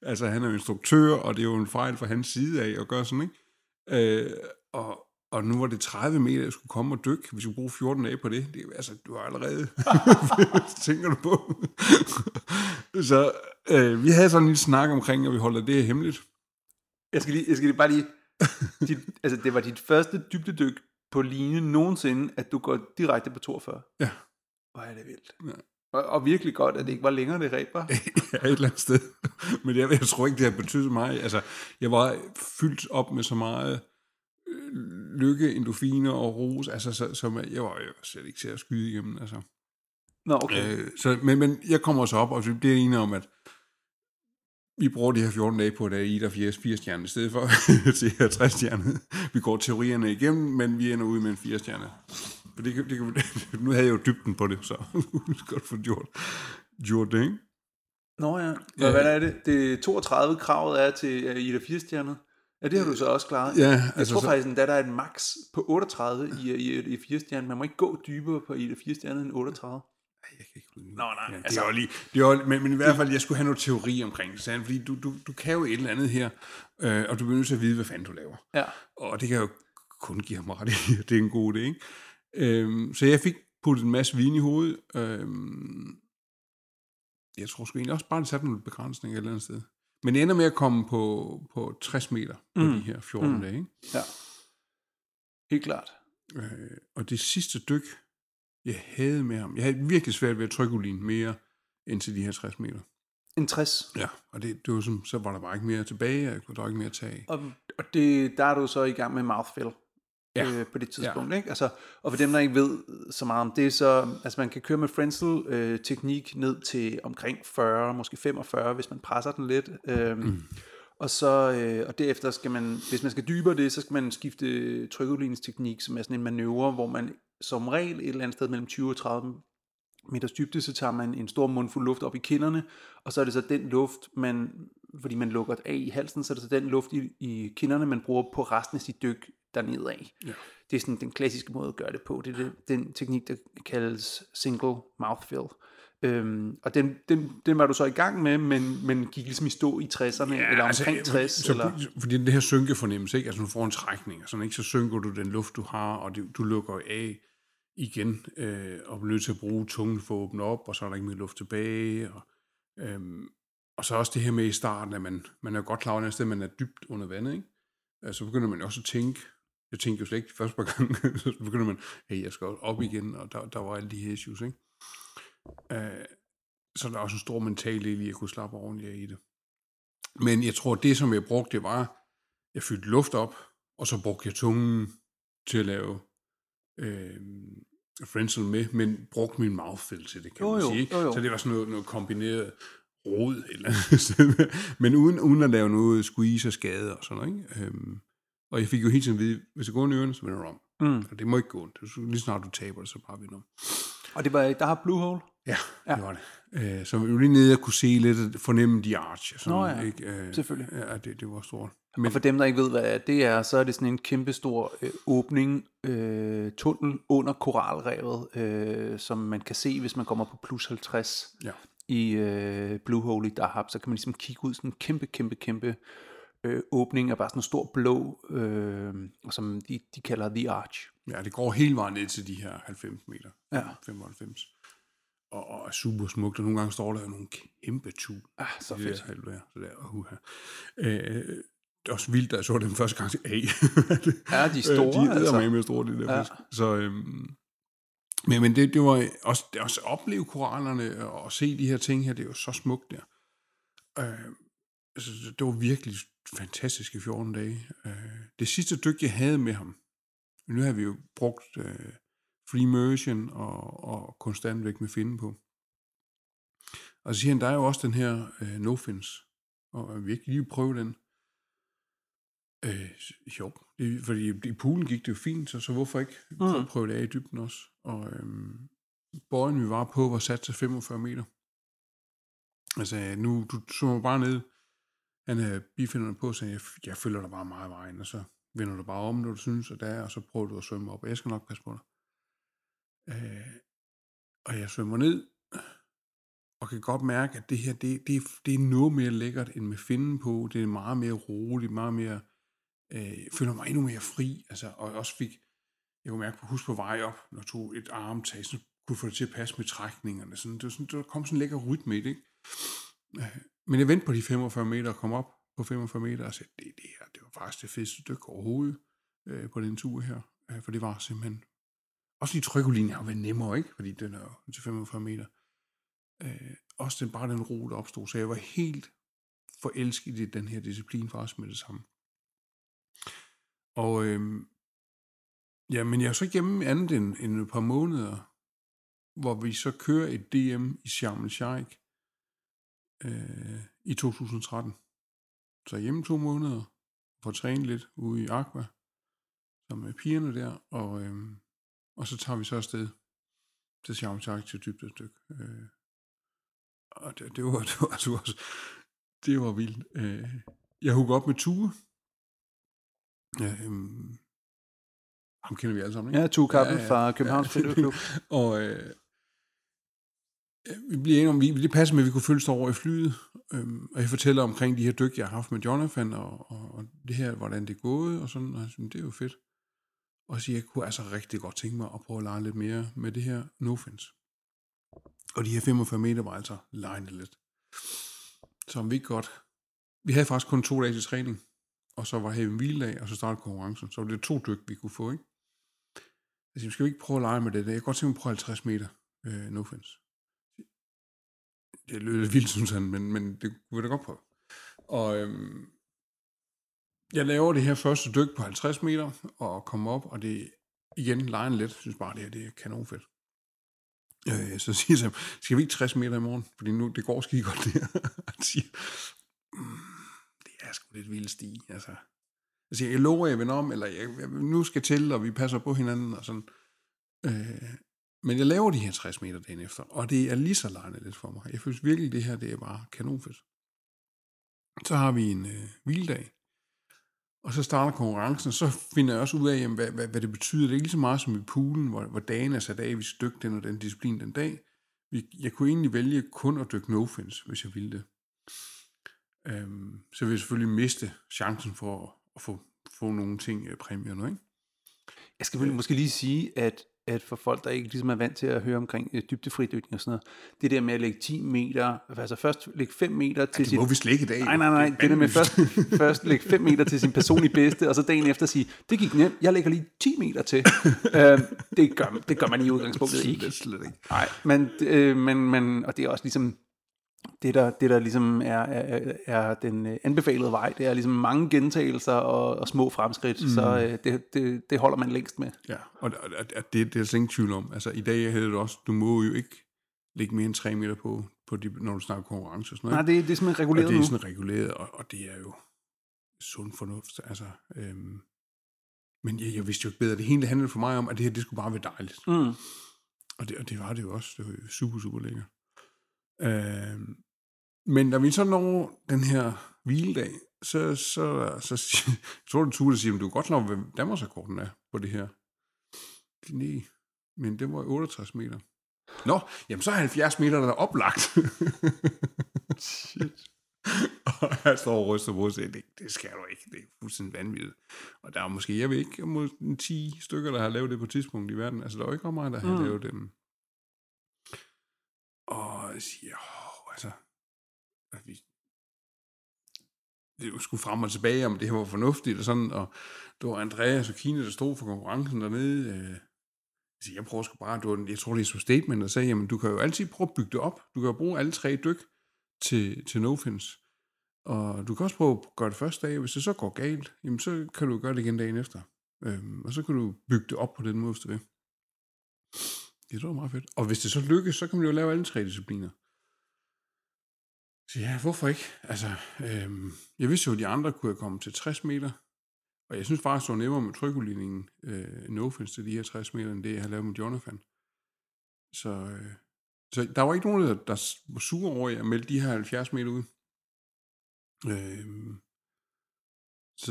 Altså, han er jo instruktør, og det er jo en fejl fra hans side af at gøre sådan, ikke? Øh, og, og nu var det 30 meter, jeg skulle komme og dykke. Vi skulle bruge 14 dage på det. det er- altså, du har allerede... *laughs* tænker du på? så øh, vi havde sådan en lille snak omkring, at vi holder det her hemmeligt. Jeg skal lige, jeg skal lige bare lige... *laughs* Dit, altså, det var dit første dybdedyk på line nogensinde, at du går direkte på 42. Ja. Hvor er det vildt. Ja. Og, og virkelig godt, at det ikke var længere, det ræb var. *laughs* ja, et eller andet sted. Men jeg, jeg tror ikke, det har betydet mig. Altså, jeg var fyldt op med så meget øh, lykke, endorfiner og ros, altså, så, som jeg, jeg var jo slet ikke til at skyde igennem. Altså. Nå, okay. Øh, så, men, men jeg kommer så op, og vi bliver enige om, at vi bruger de her 14 dage på, at Ida 4, 4 stjerner i stedet for *laughs* til her 60 stjerner. Vi går teorierne igennem, men vi ender ud med en 4 stjerne. For det, det, kan- *laughs* nu havde jeg jo dybden på det, så *laughs* jeg godt få gjort, gjort det, ikke? Nå ja. Ja. Hvad, er det? Det 32 kravet er til Ida 4 stjerner. Ja, det har du så også klaret. Ja, Jeg altså tror så- faktisk, at der er et max på 38 i, i, i 4 stjerner. Man må ikke gå dybere på Ida 4 stjerner end 38. Jeg kan ikke huske det. Nå, nej, Ja, det altså- jo lige, det jo, men, men i hvert fald, jeg skulle have noget teori omkring det, sagde han, fordi du, du, du kan jo et eller andet her, øh, og du bliver nødt til at vide, hvad fanden du laver. Ja. Og det kan jo kun give ham ret i, det er en god idé, ikke? Øhm, så jeg fik puttet en masse vin i hovedet. Øhm, jeg tror sgu egentlig også bare, det satte nogle begrænsninger et eller andet sted. Men det ender med at komme på, på 60 meter på Mm. de her 14 Mm. dage, ikke? Ja. Helt klart. Øh, og det sidste dyk, jeg havde med ham, jeg havde virkelig svært ved at trykke ulin mere end til de her 60 meter. En 60. Ja, og det, det var som, så var der bare ikke mere tilbage, jeg kunne der ikke mere tage. Og, og det, der er du så i gang med mouthfill Ja. øh, på det tidspunkt. Ja. Ikke? Altså, og for dem, der ikke ved så meget om det, så altså man kan køre med Frenzel øh, teknik ned til omkring 40, måske 45, hvis man presser den lidt. Øh, mm. Og så øh, og derefter skal man, hvis man skal dybere det, så skal man skifte trykudligningsteknik, som er sådan en manøvre, hvor man som regel et eller andet sted mellem 20 og 30 meters dybde, så tager man en stor mundfuld luft op i kinderne, og så er det så den luft, man, fordi man lukker af i halsen, så er det så den luft i, i kinderne, man bruger på resten af sit dyk dernede af. Ja. Det er sådan den klassiske måde at gøre det på. Det er det, den teknik, der kaldes single mouthfill. Øhm, og den, den, den var du så i gang med, men, men gik ligesom i stå i 60'erne, ja, eller omkring 60. altså, Så, eller? Fordi det her synkefornemmelse, ikke? Altså, du får en trækning, og sådan, ikke? så synker du den luft, du har, og det, du lukker af igen, øh, og bliver nødt til at bruge tungen for at åbne op, og så er der ikke mere luft tilbage. Og, øh, og så også det her med i starten, at man, man er godt klar over, at man er dybt under vandet, ikke? Altså, så begynder man også at tænke, jeg tænkte jo slet ikke første par gange, *laughs* så begynder man, hey, jeg skal op igen, og der, der var alle de her issues, ikke? Øh, så der er også en stor mental del i at kunne slappe ordentligt af i det. Men jeg tror, det som jeg brugte, det var, jeg fyldte luft op, og så brugte jeg tungen til at lave øh, Frenzel med, men brugte min mouthfeel til det, kan Jo, man jo, sige. jo, jo. Så det var sådan noget, noget kombineret rod eller andet. *laughs* Men uden, uden at lave noget squeeze og skade og sådan noget. Ikke? Øhm, og jeg fik jo hele tiden at vide, hvis det går i ørerne, så vender du om. Mm. Og det må ikke gå ondt. Lige snart du taber det, så bare vender om. Og det var, der har Blue Hole? Ja, ja, det var det. Øh, så vi var lige nede og kunne se lidt, fornemme de arch. Sådan, Nå ja, ikke? Øh, selvfølgelig. Ja, det, det var stort. Men, og for dem, der ikke ved, hvad det er, så er det sådan en kæmpe stor øh, åbning, øh, tunnel under koralrevet, øh, som man kan se, hvis man kommer på plus 50 Ja. i øh, Blue Hole i Dahab, så kan man ligesom kigge ud sådan en kæmpe, kæmpe, kæmpe øh, åbning af bare sådan en stor blå, øh, som de, de kalder The Arch. Ja, det går hele vejen ned til de her 90 meter. Ja. 95. Og, og er super smukt, og nogle gange står der jo nogle kæmpe tun. Ah, så Det fedt. der så der, uh, øh, det er også vildt, da jeg så dem første gang til A. *laughs* Ja, de er store, de er altså. med store, de der Ja. ja. Så, øhm, men, men det, det var også, det også at opleve korallerne og se de her ting her, det er jo så smukt der. Øh, altså, det var virkelig fantastiske 14 dage. Øh, det sidste dyk, jeg havde med ham, nu har vi jo brugt øh, free immersion og, og konstant væk med finden på. Og så siger han, der er jo også den her øh, no fins, og vil virkelig lige prøve den. Øh, jo, det, fordi i poolen gik det jo fint, så, så hvorfor ikke Mm. prøve det af i dybden også. Og øhm, bøjen, vi var på, var sat til 45 meter. Altså, nu, du så bare ned, han øh, bifinderne på, så jeg, jeg følger dig bare meget i vejen, og så vender du bare om, når du synes, at det er, og så prøver du at svømme op, og jeg skal nok passe på dig. Øh, og jeg svømmer ned, og kan godt mærke, at det her, det, det, det er noget mere lækkert, end med finden på. Det er meget mere roligt, meget mere, øh, føler mig endnu mere fri, altså, og jeg også fik, jeg kunne mærke på hus på vej op, når jeg tog et armtag, så kunne få det til at passe med trækningerne. Sådan, det var sådan, der kom sådan en lækker rytme i det, ikke? Øh, men jeg vendte på de 45 meter og kom op på 45 meter og sagde, det, det her, det var faktisk det fedeste dyk overhovedet øh, på den tur her. Øh, for det var simpelthen, også fordi trykkelinjen har været nemmere, ikke? Fordi den er jo til 45 meter. Øh, også den, bare den ro, der opstod. Så jeg var helt forelsket i den her disciplin faktisk med det samme. Og øh, ja, men jeg er så hjemme andet end, end et par måneder, hvor vi så kører et DM i Sharm el Sheikh øh, i 2013. Så hjemme to måneder, for at træne lidt ude i Aqua, som er pigerne der, og, øh, og så tager vi så afsted til Sharm el Sheikh til dybde stykke. Øh, og det, det, var, *laughs* det, var, det, var, det var vildt. Øh, jeg huggede op med Tue. Øh, ham kender vi alle sammen, ikke? Ja, to kappen ja, ja. fra Københavns ja. *laughs* Klub. og øh, vi bliver enige om, vi, det passer med, at vi kunne følge over i flyet, øhm, og jeg fortæller omkring de her dyk, jeg har haft med Jonathan, og, og, og det her, hvordan det er gået, og sådan, og jeg synes, det er jo fedt. Og så jeg kunne altså rigtig godt tænke mig at prøve at lege lidt mere med det her no-fins. Og de her 45 meter var altså legnet lidt. Så om vi godt... Vi havde faktisk kun to dage til træning, og så var her en hviledag, og så startede konkurrencen. Så var det to dyk, vi kunne få, ikke? Altså, skal vi ikke prøve at lege med det? der? Jeg kan godt tænke mig at prøve 50 meter. Øh, no offense. Det lyder vildt, synes han, men, men det kunne vi da godt prøve. Og øhm, jeg laver det her første dyk på 50 meter, og kommer op, og det igen lejen let. Jeg synes bare, det her det er kanonfedt. Øh, så siger jeg, skal vi ikke 60 meter i morgen? Fordi nu, det går skide godt det her. *laughs* Han siger, "Mm, det er sgu lidt vildt stige, altså. Jeg siger, jeg lover, jeg vender om, eller jeg, jeg, nu skal til, og vi passer på hinanden, og sådan. Øh, men jeg laver de her 60 meter dagen efter, og det er lige så lejende lidt for mig. Jeg synes virkelig, det her det er bare kanonfedt. Så har vi en øh, hviledag, og så starter konkurrencen, så finder jeg også ud af, jamen, hvad, hvad, hvad det betyder. Det er ikke lige så meget som i poolen, hvor, hvor dagen er sat af, vi skal dykke den og den disciplin den dag. Vi, jeg kunne egentlig vælge kun at dykke no fins, hvis jeg ville det. Øhm, så vil jeg selvfølgelig miste chancen for at, at få, få nogle ting, øh, præmier nu, ikke? Jeg skal vel måske lige sige, at, at for folk, der ikke ligesom er vant til at høre omkring øh, dybdefridykning og sådan noget, det der med at lægge 10 meter, altså først lægge 5 meter til Det må vi slet ikke i dag. Nej, nej, nej. Det der med først, først lægge 5 meter til sin personlige bedste, og så dagen efter sige, det gik nemt, jeg lægger lige 10 meter til. *laughs* øh, det, gør, det gør man i udgangspunktet ikke. Slet, slet ikke. Nej, men, øh, men, men, og det er også ligesom, det der, det der ligesom er, er, er den øh, anbefalede vej, det er ligesom mange gentagelser og, og små fremskridt, mm. så øh, det, det, det holder man længst med. Ja, og, og, og det, det er der slet ingen tvivl om. Altså, i dag hedder det også, du må jo ikke lægge mere end 3 meter på, på de, når du snakker konkurrence og sådan noget. Nej, det, det er simpelthen reguleret og det er sådan reguleret, og, og det er jo sund fornuft. Altså, øhm, men jeg, jeg vidste jo ikke bedre. Det hele handlede for mig om, at det her, det skulle bare være dejligt. Mm. Og det, og det var det jo også. Det var jo super, super lækkert. Øhm, men når vi så når den her hviledag, så, så, så, *laughs* så tror du, Tue, der siger, at du er godt nok, hvad Danmarksrekorden er på det her. Nej, men det var 68 meter. Nå, jamen så er 70 meter, der er oplagt. Shit. *laughs* og jeg står og ryster på og siger, det, det skal du ikke, det er fuldstændig vanvittigt. Og der er måske, jeg ved ikke, om 10 stykker, der har lavet det på et tidspunkt i verden. Altså, der er jo ikke ret meget, der har Mm. lavet dem. Og siger, altså, at vi, det skulle frem og tilbage, om det her var fornuftigt og sådan, og det var Andreas og Kine, der stod for konkurrencen dernede. Øh, jeg siger, jeg prøver sgu bare, du, jeg tror, det er så statement, der sagde, jamen, du kan jo altid prøve at bygge det op. Du kan jo bruge alle tre dyk til, til no-fins. Og du kan også prøve at gøre det første dag, hvis det så går galt, jamen, så kan du gøre det igen dagen efter. Øhm, og så kan du bygge det op på den måde, hvis du vil. Det var meget fedt. Og hvis det så lykkes, så kan man jo lave alle tre discipliner. Så ja, hvorfor ikke? Altså, øhm, jeg vidste jo, at de andre kunne have kommet til 60 meter. Og jeg synes faktisk, det var nemmere med trykudligningen øh, no offense til de her 60 meter, end det, jeg har lavet med Jonathan. Så, øh, så der var ikke nogen, der, der var sure over, at jeg meldte de her 70 meter ud. Øhm, så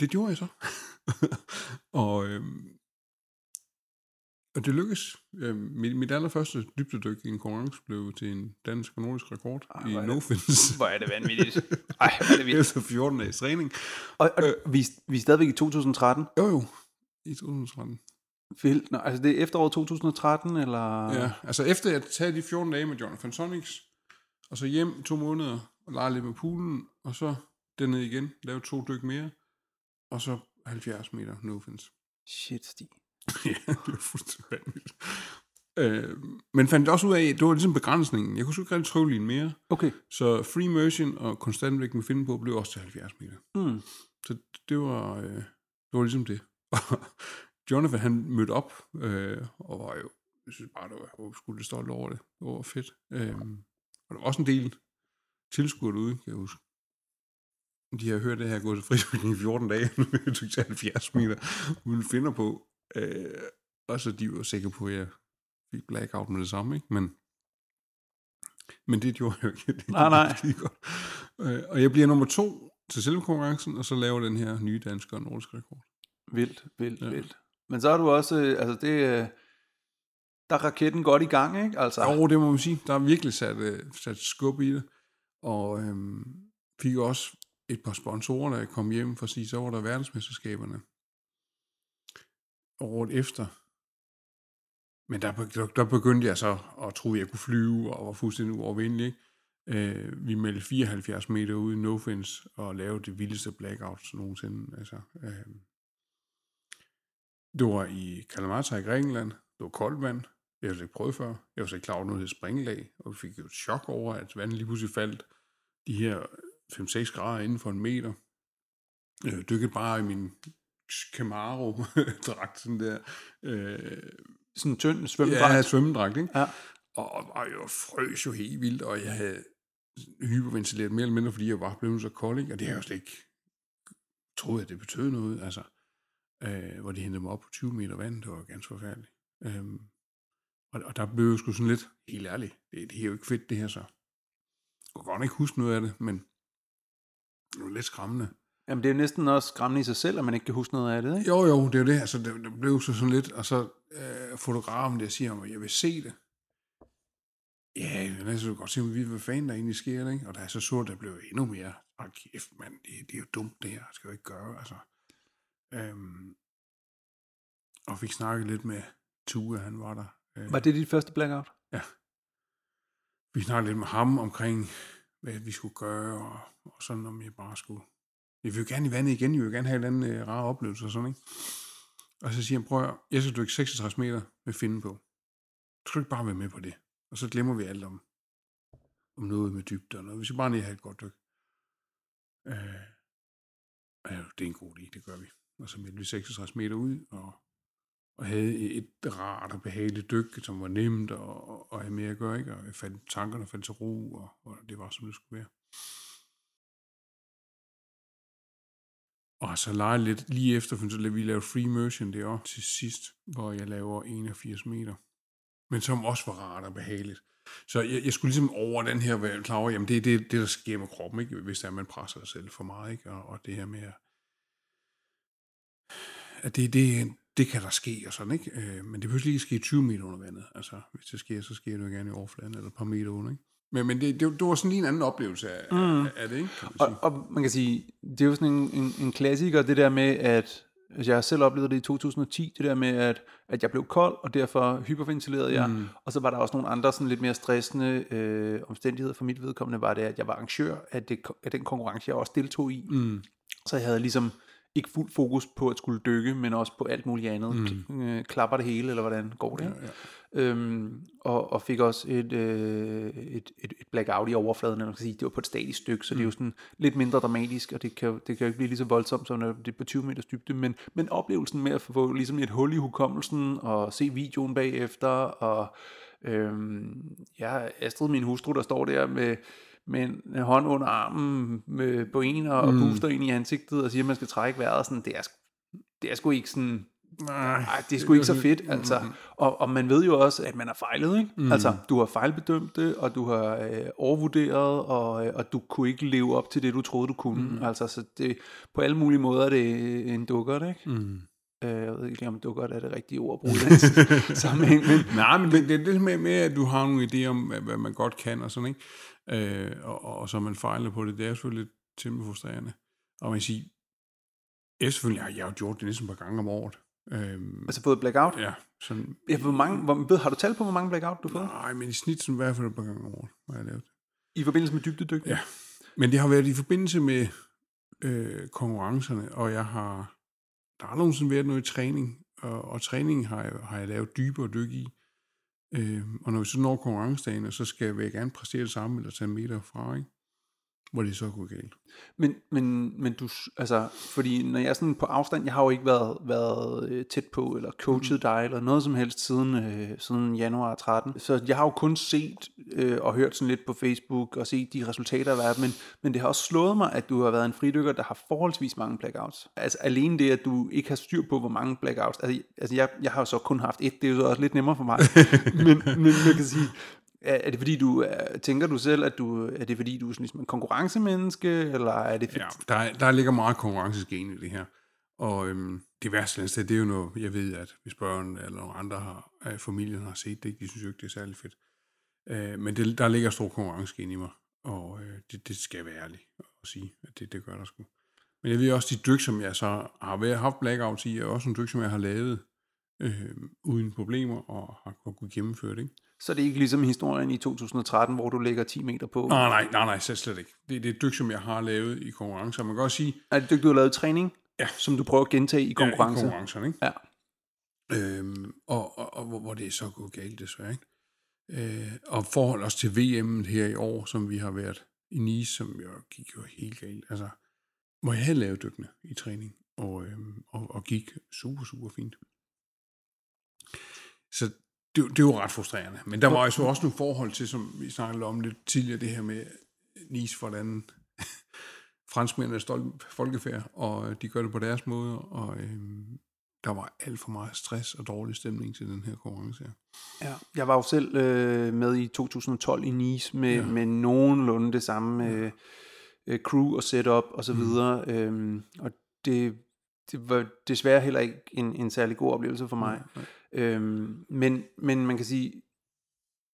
det gjorde jeg så. *laughs* og, øhm, og det lykkedes. Øhm, mit, mit allerførste dybdedyk i en konkurrence blev til en dansk og nordisk rekord Ej, i det- no-fins. *laughs* Hvor er det vanvittigt. Ej, hvor er det vildt. Efter 14 dages træning. Og, og vi, er- vi er stadigvæk i 2013. Jo jo, i 2013. Vildt. Nå, altså det er efteråret 2013, eller? Ja, altså efter jeg taget de 14 dage med Jonathan Sonics, og så hjem to måneder og lege lidt med poolen, og så derned igen, lave to dyk mere, og så 70 meter no offense. Shit, Stig. *laughs* ja, det var fuldstændig vanvittigt. Øh, men fandt også ud af, at det var ligesom begrænsningen. Jeg kunne sgu ikke rigtig trøve lige mere. Okay. Så free motion og konstant vægt med finde på blev også til 70 meter. Mm. Så det var, øh, det var ligesom det. *laughs* Jonathan, han mødte op, øh, og var jo, jeg synes bare, det var, var sgu lidt stolt over det. Det var fedt. Øh, og der var også en del tilskuere derude, kan jeg huske. De har hørt det her gå til frisbygning i 14 dage, *laughs* nu er jeg til 70 meter, uden finder på. Øh, og så de var sikre på, at jeg fik blackout med det samme, ikke? Men, men det gjorde jeg jo ikke. *laughs* Det Nej, nej. godt. Øh, og jeg bliver nummer to til selve konkurrencen, og så laver den her nye danske og nordiske rekord. Vildt, vildt, Ja. vildt. Men så har du også, øh, altså det, øh, der er raketten godt i gang, ikke? Altså, Jo, det må man sige. Der er virkelig sat, øh, sat skub i det. Og øhm, fik også et par sponsorer, der kom hjem for at sige, så var der verdensmesterskaberne året efter. Men der, der, der begyndte jeg så at tro, at jeg kunne flyve, og var fuldstændig uovervindelig. Ikke? Øh, vi meldte 74 meter ude i no fence og lavede det vildeste blackouts nogensinde. Altså, øh, Det var i Kalamata i Grækenland. Det var koldt vand. Jeg havde ikke prøvet før. Jeg var så ikke klar over noget, springlag. Og vi fik jo et chok over, at vandet lige pludselig faldt de her 5-6 grader inden for en meter. Jeg dykkede bare i min Camaro-dragt, *laughs* sådan der. Øh, Sådan en tynd svømmedragt. Ja, svømmedragt, ikke? Ja. Og, og jeg frøs jo helt vildt, og jeg havde hyperventileret mere eller mindre, fordi jeg var blevet så kold, ikke? Og det har jeg jo slet ikke troet, at det betød noget, altså. Øh, hvor de hentede mig op på 20 meter vand, det var ganske forfærdeligt. Øhm, og, og der blev jeg sgu sådan lidt, helt ærligt, det, det er jo ikke fedt det her så. Jeg kunne godt ikke huske noget af det, men det var lidt skræmmende. Jamen, det er jo næsten også skræmmende i sig selv, at man ikke kan huske noget af det, ikke? Jo, jo, det er jo det. Altså, det, det blev så sådan lidt, og så øh, fotografen der siger mig, jeg vil se det. Ja, men så godt se, hvad fanden der egentlig sker, ikke? Og da jeg så så, der blev endnu mere, hold kæft, mand, det, det er jo dumt det her, det skal jeg jo ikke gøre, altså. Øhm, og fik snakket lidt med Tue, han var der. Øh, Var det dit første blackout? vi snakkede lidt med ham omkring, hvad vi skulle gøre, og, og sådan, om jeg bare skulle... Vi vil jo gerne i vandet igen, vi vil gerne have en eller anden øh, rar oplevelse og sådan, ikke? Og så siger han, prøv at jeg skal dykke 66 meter med finde på. Skal du ikke bare være med på det? Og så glemmer vi alt om, om noget med dybde og noget. Vi skal bare lige have et godt dyk. Øh, ja, det er en god idé, det gør vi. Og så meldte vi 66 meter ud, og, og havde et rart og behageligt dyk, som var nemt og, og, og have mere at gøre, ikke? Og jeg fandt tankerne faldt til ro, og, og det var, som det skulle være. Og så leger lidt lige efter, for så lavede vi lavede free immersion det til sidst, hvor jeg laver 81 meter. Men som også var rart og behageligt. Så jeg, jeg skulle ligesom over den her være klar over, jamen det er det, det, der sker med kroppen, ikke? hvis det er, at man presser sig selv for meget, ikke? Og, og det her med, at, det, det, det kan der ske og sådan, ikke? Øh, men det behøver lige ske 20 meter under vandet. Altså, hvis det sker, så sker det jo gerne i overfladen, eller et par meter under, ikke? Men, men det, det, det var sådan lige en anden oplevelse af, mm. af, af det, ikke? Kan man sige. Og, og man kan sige, det er jo sådan en, en, en klassiker, det der med, at altså jeg har selv oplevet det i 2010, det der med, at, at jeg blev kold, og derfor hyperventilerede jeg. Mm. Og så var der også nogle andre sådan lidt mere stressende øh, omstændigheder for mit vedkommende, var det, at jeg var arrangør af, det, af den konkurrence, jeg også deltog i. Mm. Så jeg havde ligesom ikke fuld fokus på at skulle dykke, men også på alt muligt andet. Mm. Øh, klapper det hele, eller hvordan går det? Ja, ja. Øhm, og, og fik også et, øh, et, et, et blackout i overfladen, eller man kan sige, det var på et statisk stykke, så mm. det er jo sådan lidt mindre dramatisk, og det kan, det kan jo ikke blive lige så voldsomt, som når det er på 20 meters dybde, men, men oplevelsen med at få ligesom et hul i hukommelsen, og se videoen bagefter, og øhm, ja, Astrid, min hustru, der står der med, med en hånd under armen med, på en, og, og puster ind i ansigtet, og siger, at man skal trække vejret, sådan, det er, det er sgu ikke sådan, Nej, ej, det er sgu ikke så fedt, altså. Og, og man ved jo også, at man har fejlet, ikke? Mm. Altså, du har fejlbedømt det, og du har øh, overvurderet, og, øh, og du kunne ikke leve op til det, du troede, du kunne. Mm. Altså, så det, på alle mulige måder er det en dukkert, ikke? Mm. Øh, jeg ved ikke lige, om dukkert er det rigtige ord at bruge i *laughs* sammenhæng, men Nej, men det, det er det med, med, at du har nogle idéer om, hvad, man godt kan og sådan, ikke? Øh, og, og, så man fejler på det, det er jo selvfølgelig lidt temmelig frustrerende. Og man kan sige, jeg selvfølgelig har jeg jo gjort det næsten et par gange om året. Øhm, altså fået blackout. ja, sådan, Ja, hvor mange, hvor, har du tal på, hvor mange blackout du har fået? nej, men i snit sådan i hvert fald et par gange om året, har jeg lavet. I forbindelse med dybdedyk? Ja. Men det har været i forbindelse med øh, konkurrencerne, og jeg har, der har nogensinde været noget i træning, og, og træning har jeg, har jeg lavet dybere dyk i. Øh, og når vi så når konkurrencedagen, så skal jeg gerne præstere det samme, eller tage en meter fra, ikke? Hvor det så går galt. Men, men, men du, altså, fordi når jeg er sådan på afstand, jeg har jo ikke været, været øh, tæt på, eller coachet Mm. dig, eller noget som helst siden, øh, siden januar 13. Så jeg har jo kun set øh, og hørt sådan lidt på Facebook, og set de resultater, der været, men, men det har også slået mig, at du har været en fridykker, der har forholdsvis mange blackouts. Altså alene det, at du ikke har styr på, hvor mange blackouts, altså, altså jeg, jeg har jo så kun haft et, det er jo så også lidt nemmere for mig, *laughs* men, men jeg kan sige, er, er det fordi du er, tænker du selv at du er det fordi du er sådan ligesom en konkurrencemenneske eller er det fordi, Ja, der, der ligger meget konkurrencegen i det her. Og øhm, det værste sted, det er jo noget, jeg ved, at hvis børn eller nogle andre har, af familien har set det, de synes jo ikke, det er særlig fedt. Øh, men det, der ligger stor konkurrencegen i mig, og øh, det, det skal jeg være ærlig at sige, at det, det gør der sgu. Men jeg ved også, de dyk, som jeg så har været, haft blackouts i, er også nogle dyk, som jeg har lavet øh, uden problemer og har kunnet gennemføre det. Ikke? Så er det ikke ligesom historien i 2013, hvor du lægger 10 meter på. Nej, nej, nej, nej, slet, slet ikke. Det, det er et dyk, som jeg har lavet i konkurrencer. Man kan også sige, Er det dyk, du har lavet træning, Ja. som du prøver at gentage i konkurrence? Ja, i konkurrencerne, ikke? Ja. Øhm, og, og, og hvor, det er så gået galt desværre. Ikke? Øh, og forhold os til VM her i år, som vi har været i Nice, som jo gik jo helt galt. Altså, hvor jeg havde lavet dykkene i træning, og, øhm, og, og gik super, super fint. Så det, det var ret frustrerende. Men der var jo så også nogle forhold til, som vi snakkede om lidt tidligere, det her med Nice, hvordan *laughs* franskmændene er stolt folkefærd, og de gør det på deres måde, og øhm, der var alt for meget stress og dårlig stemning til den her konkurrence. Ja, jeg var jo selv øh, med i 2012 i Nice med, ja. med nogenlunde det samme øh, øh, crew og setup og så videre. Mm. Øhm, og det, det var desværre heller ikke en, en særlig god oplevelse for mig. Nej. Øhm, men, men man kan sige,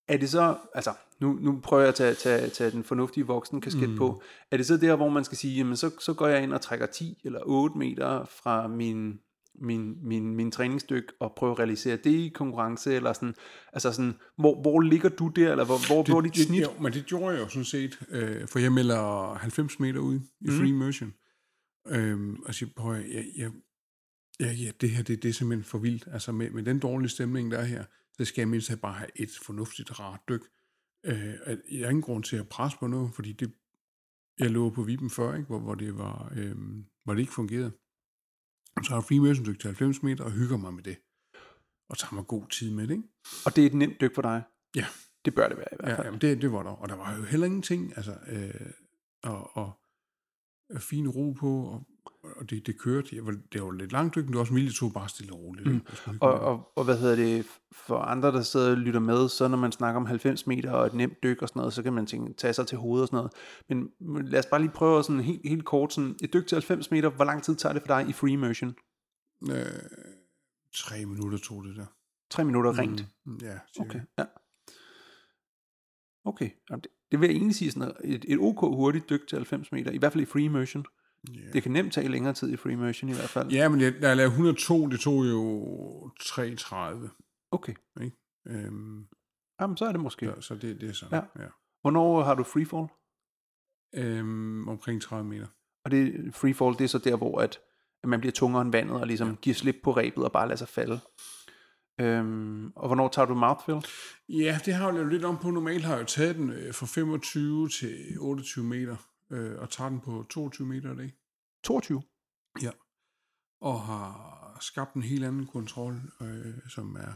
er det så, altså nu, nu prøver jeg at tage, tage, tage den fornuftige voksen kasket mm. på, er det så der, hvor man skal sige, jamen så, så går jeg ind og trækker 10 eller 8 meter fra min, min, min, min træningsstykke og prøver at realisere det i konkurrence, eller sådan, altså sådan, hvor, hvor ligger du der, eller hvor, hvor, hvor er dit det, snit? Jo, men det gjorde jeg jo sådan set, øh, for jeg melder 90 meter ud i free immersion. Øhm, og siger, prøv jeg, jeg, ja, ja, det her, det, det er simpelthen for vildt. Altså med, med den dårlige stemning, der er her, så skal jeg mindst bare have et fornuftigt, rart dyk. Øh, at jeg har ingen grund til at presse på noget, fordi det, jeg lå på Viben før, ikke? Hvor, hvor, det var, øh, hvor det ikke fungerede. Så har jeg immersion dyk til 90 meter og hygger mig med det. Og tager mig god tid med det, ikke? Og det er et nemt dyk for dig? Ja. Det bør det være i hvert Ja, fald. jamen det, det var der. Og der var jo heller ingenting, altså, øh, og, og, og fin ro på, og, og det, det kørte. Jeg var, det var lidt langt men det var også mildt, tog bare stille og roligt. Mm. Og, og, og hvad hedder det, for andre, der sidder og lytter med, så når man snakker om 90 meter og et nemt dyk og sådan noget, så kan man tænke, tage sig til hovedet og sådan noget. Men lad os bare lige prøve sådan helt, helt kort, sådan et dyk til 90 meter, hvor lang tid tager det for dig i free immersion? øh, tre minutter tog det der. 3 minutter rent? Mm, ja, cirka. Okay, ja. Okay, Jamen, det, det vil jeg egentlig sige sådan et, et ok hurtigt dyk til 90 meter, i hvert fald i free immersion. Ja. Det kan nemt tage længere tid i free immersion i hvert fald. Ja, men jeg, da jeg lavede 102, det tog jo 3.30. Okay, Ikke? Øhm, Jamen, så er det måske. så, så det, det er sådan, Ja. ja. Hvornår har du freefall? Øhm, omkring 30 meter. Og det freefall, det er så der, hvor at, at man bliver tungere end vandet, og ligesom ja. giver slip på rebet og bare lader sig falde. Øhm, og hvornår tager du mouthfeel? Ja, det har jeg lavet lidt om på. Normalt har jeg jo taget den øh, fra 25 til 28 meter, øh, og tager den på 22 meter, er det ikke? 22. Ja. Og har skabt en helt anden kontrol, øh, som er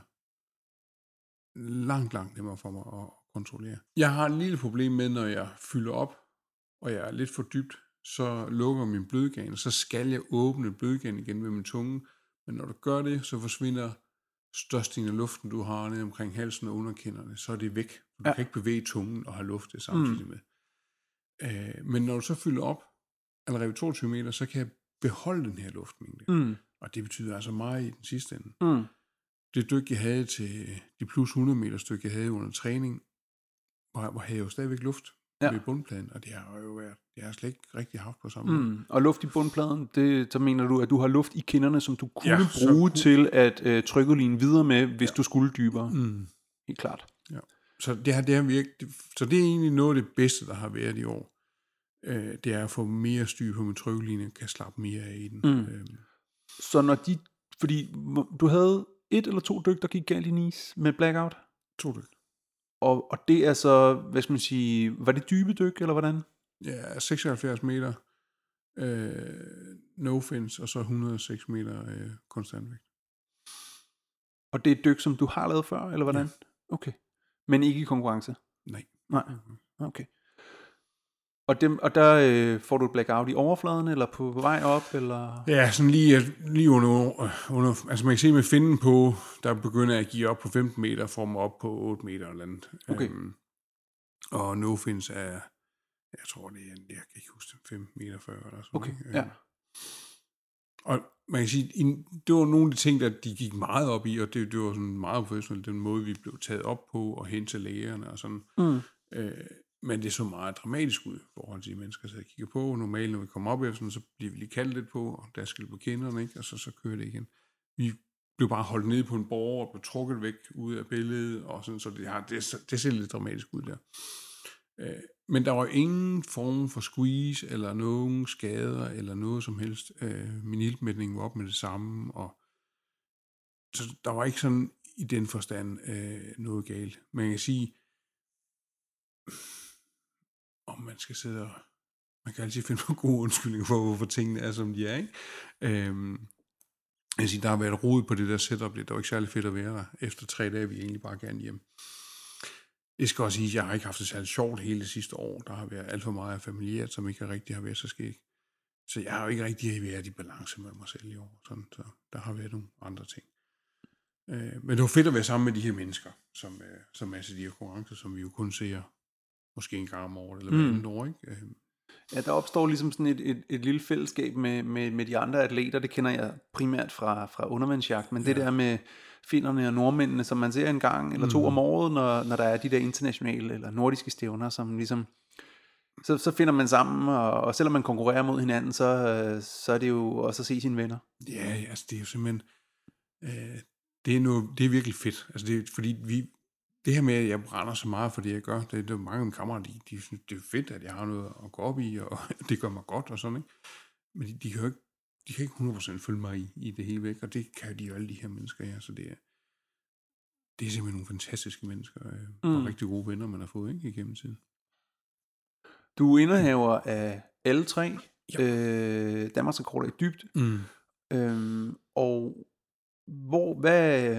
langt, langt nemmere for mig at kontrollere. Jeg har et lille problem med, når jeg fylder op, og jeg er lidt for dybt, så lukker min blødgane, så skal jeg åbne blødganen igen med min tunge. Men når du gør det, så forsvinder størstedelen af luften, du har nede omkring halsen og underkinderne, så er det væk. Du ja. kan ikke bevæge tungen og have luft det samtidig mm. med. Øh, men når du så fylder op, allerede ved 22 meter, så kan jeg beholde den her luftmængde. Mm. Og det betyder altså meget i den sidste ende. Mm. Det dyk, jeg havde til de plus 100 meter stykke, jeg havde under træning, hvor, hvor havde jeg jo stadigvæk luft Ja. ja. ved bundpladen, og det har jo været, det har slet ikke rigtig haft på samme måde. Mm. Og luft i bundpladen, det, så mener du, at du har luft i kinderne, som du kunne ja, Ja, bruge kunne- til at øh, trykke linjen videre med, hvis ja. du skulle dybere. Mm. Helt klart. Så det har, det har virket, så det er egentlig noget af det bedste, der har været i år. Øh, det er at få mere styr på min trykkelinje, kan slappe mere af i den. Mm. Øh, Så når de, fordi du havde et eller to dyk, der gik galt i Nice med blackout, to dyk. og, og det er så, hvad skal man sige, var det dybe dyk, eller hvordan? Ja, 76 meter øh, no fins, og så 106 meter øh, konstant vægt. Og det er et dyk, som du har lavet før, eller hvordan? Ja. Okay. Men ikke i konkurrence? Nej. Nej. Okay. Og, dem, og der øh, får du et blackout i overfladen, eller på vej op, eller? Ja, sådan lige, lige under, under, altså man kan se med finden på, der begynder at give op på 15 meter, får mig op på 8 meter eller andet. Okay. Øhm, og no fins er, jeg tror det er, jeg kan ikke huske, det, 5 meter før eller sådan Okay, ikke? ja. Øhm, Og man kan sige, det var nogle af de ting, der de gik meget op i, og det, det var sådan meget professionelt, den måde, vi blev taget op på, og hen til lægerne og sådan. Mm. Øh, men det så meget dramatisk ud i forhold til de mennesker, der kigger på. Normalt, når vi kommer op efter sådan, så bliver vi lige kaldt lidt på, og der skal på kinderne, ikke? og så, så kører det igen. Vi blev bare holdt nede på en borger og blev trukket væk ud af billedet, og sådan, så det, har, det, det ser lidt dramatisk ud der. Øh, men der var ingen form for squeeze, eller nogen skader, eller noget som helst. Øh, min iltmætning var op med det samme, og så der var ikke sådan i den forstand øh, noget galt. Men jeg kan sige, om man skal sidde og... Man kan altid *laughs* finde på gode undskyldninger for, hvorfor tingene er, som de er, ikke? Øhm, jeg siger, der har været rodet på det der setup. Det var ikke særlig fedt at være der. Efter tre dage vi egentlig bare gerne hjem. Jeg skal også sige, at jeg har ikke haft det særlig sjovt hele det sidste år. Der har været alt for meget familiært, som ikke rigtig har været så skægt. Så jeg har jo ikke rigtig været i balance med mig selv i år. Sådan, så der har været nogle andre ting. Øh, men det var fedt at være sammen med de her mennesker, som, øh, som er til de her konkurrencer, som vi jo kun ser måske en gang om året, eller hver mm. år, ikke? Øh, Ja, der opstår ligesom sådan et, et, et lille fællesskab med, med, med de andre atleter. Det kender jeg primært fra, fra undervandsjagt, men ja. det der med finnerne og nordmændene, som man ser en gang eller to mm. om året, når, når der er de der internationale eller nordiske stævner, som ligesom så, så finder man sammen, og, og selvom man konkurrerer mod hinanden, så, så er det jo også at se sine venner. Ja, altså det er jo simpelthen, øh, det, er noget, det er virkelig fedt. Altså det fordi vi, det her med, at jeg brænder så meget for det, jeg gør, det, er mange af mine kammerater, de, de synes, det er fedt, at jeg har noget at gå op i, og *laughs* det gør mig godt og sådan, ikke? Men de, de kan jo ikke, de kan ikke 100% følge mig i, i det hele væk, og det kan de jo alle de her mennesker her, så det er, det er simpelthen nogle fantastiske mennesker, øh, mm. og rigtig gode venner, man har fået ikke, igennem tiden. Du er indehaver af alle tre, ja. øh, Danmarks rekorder i dybt, mm. øhm, og hvor, hvad,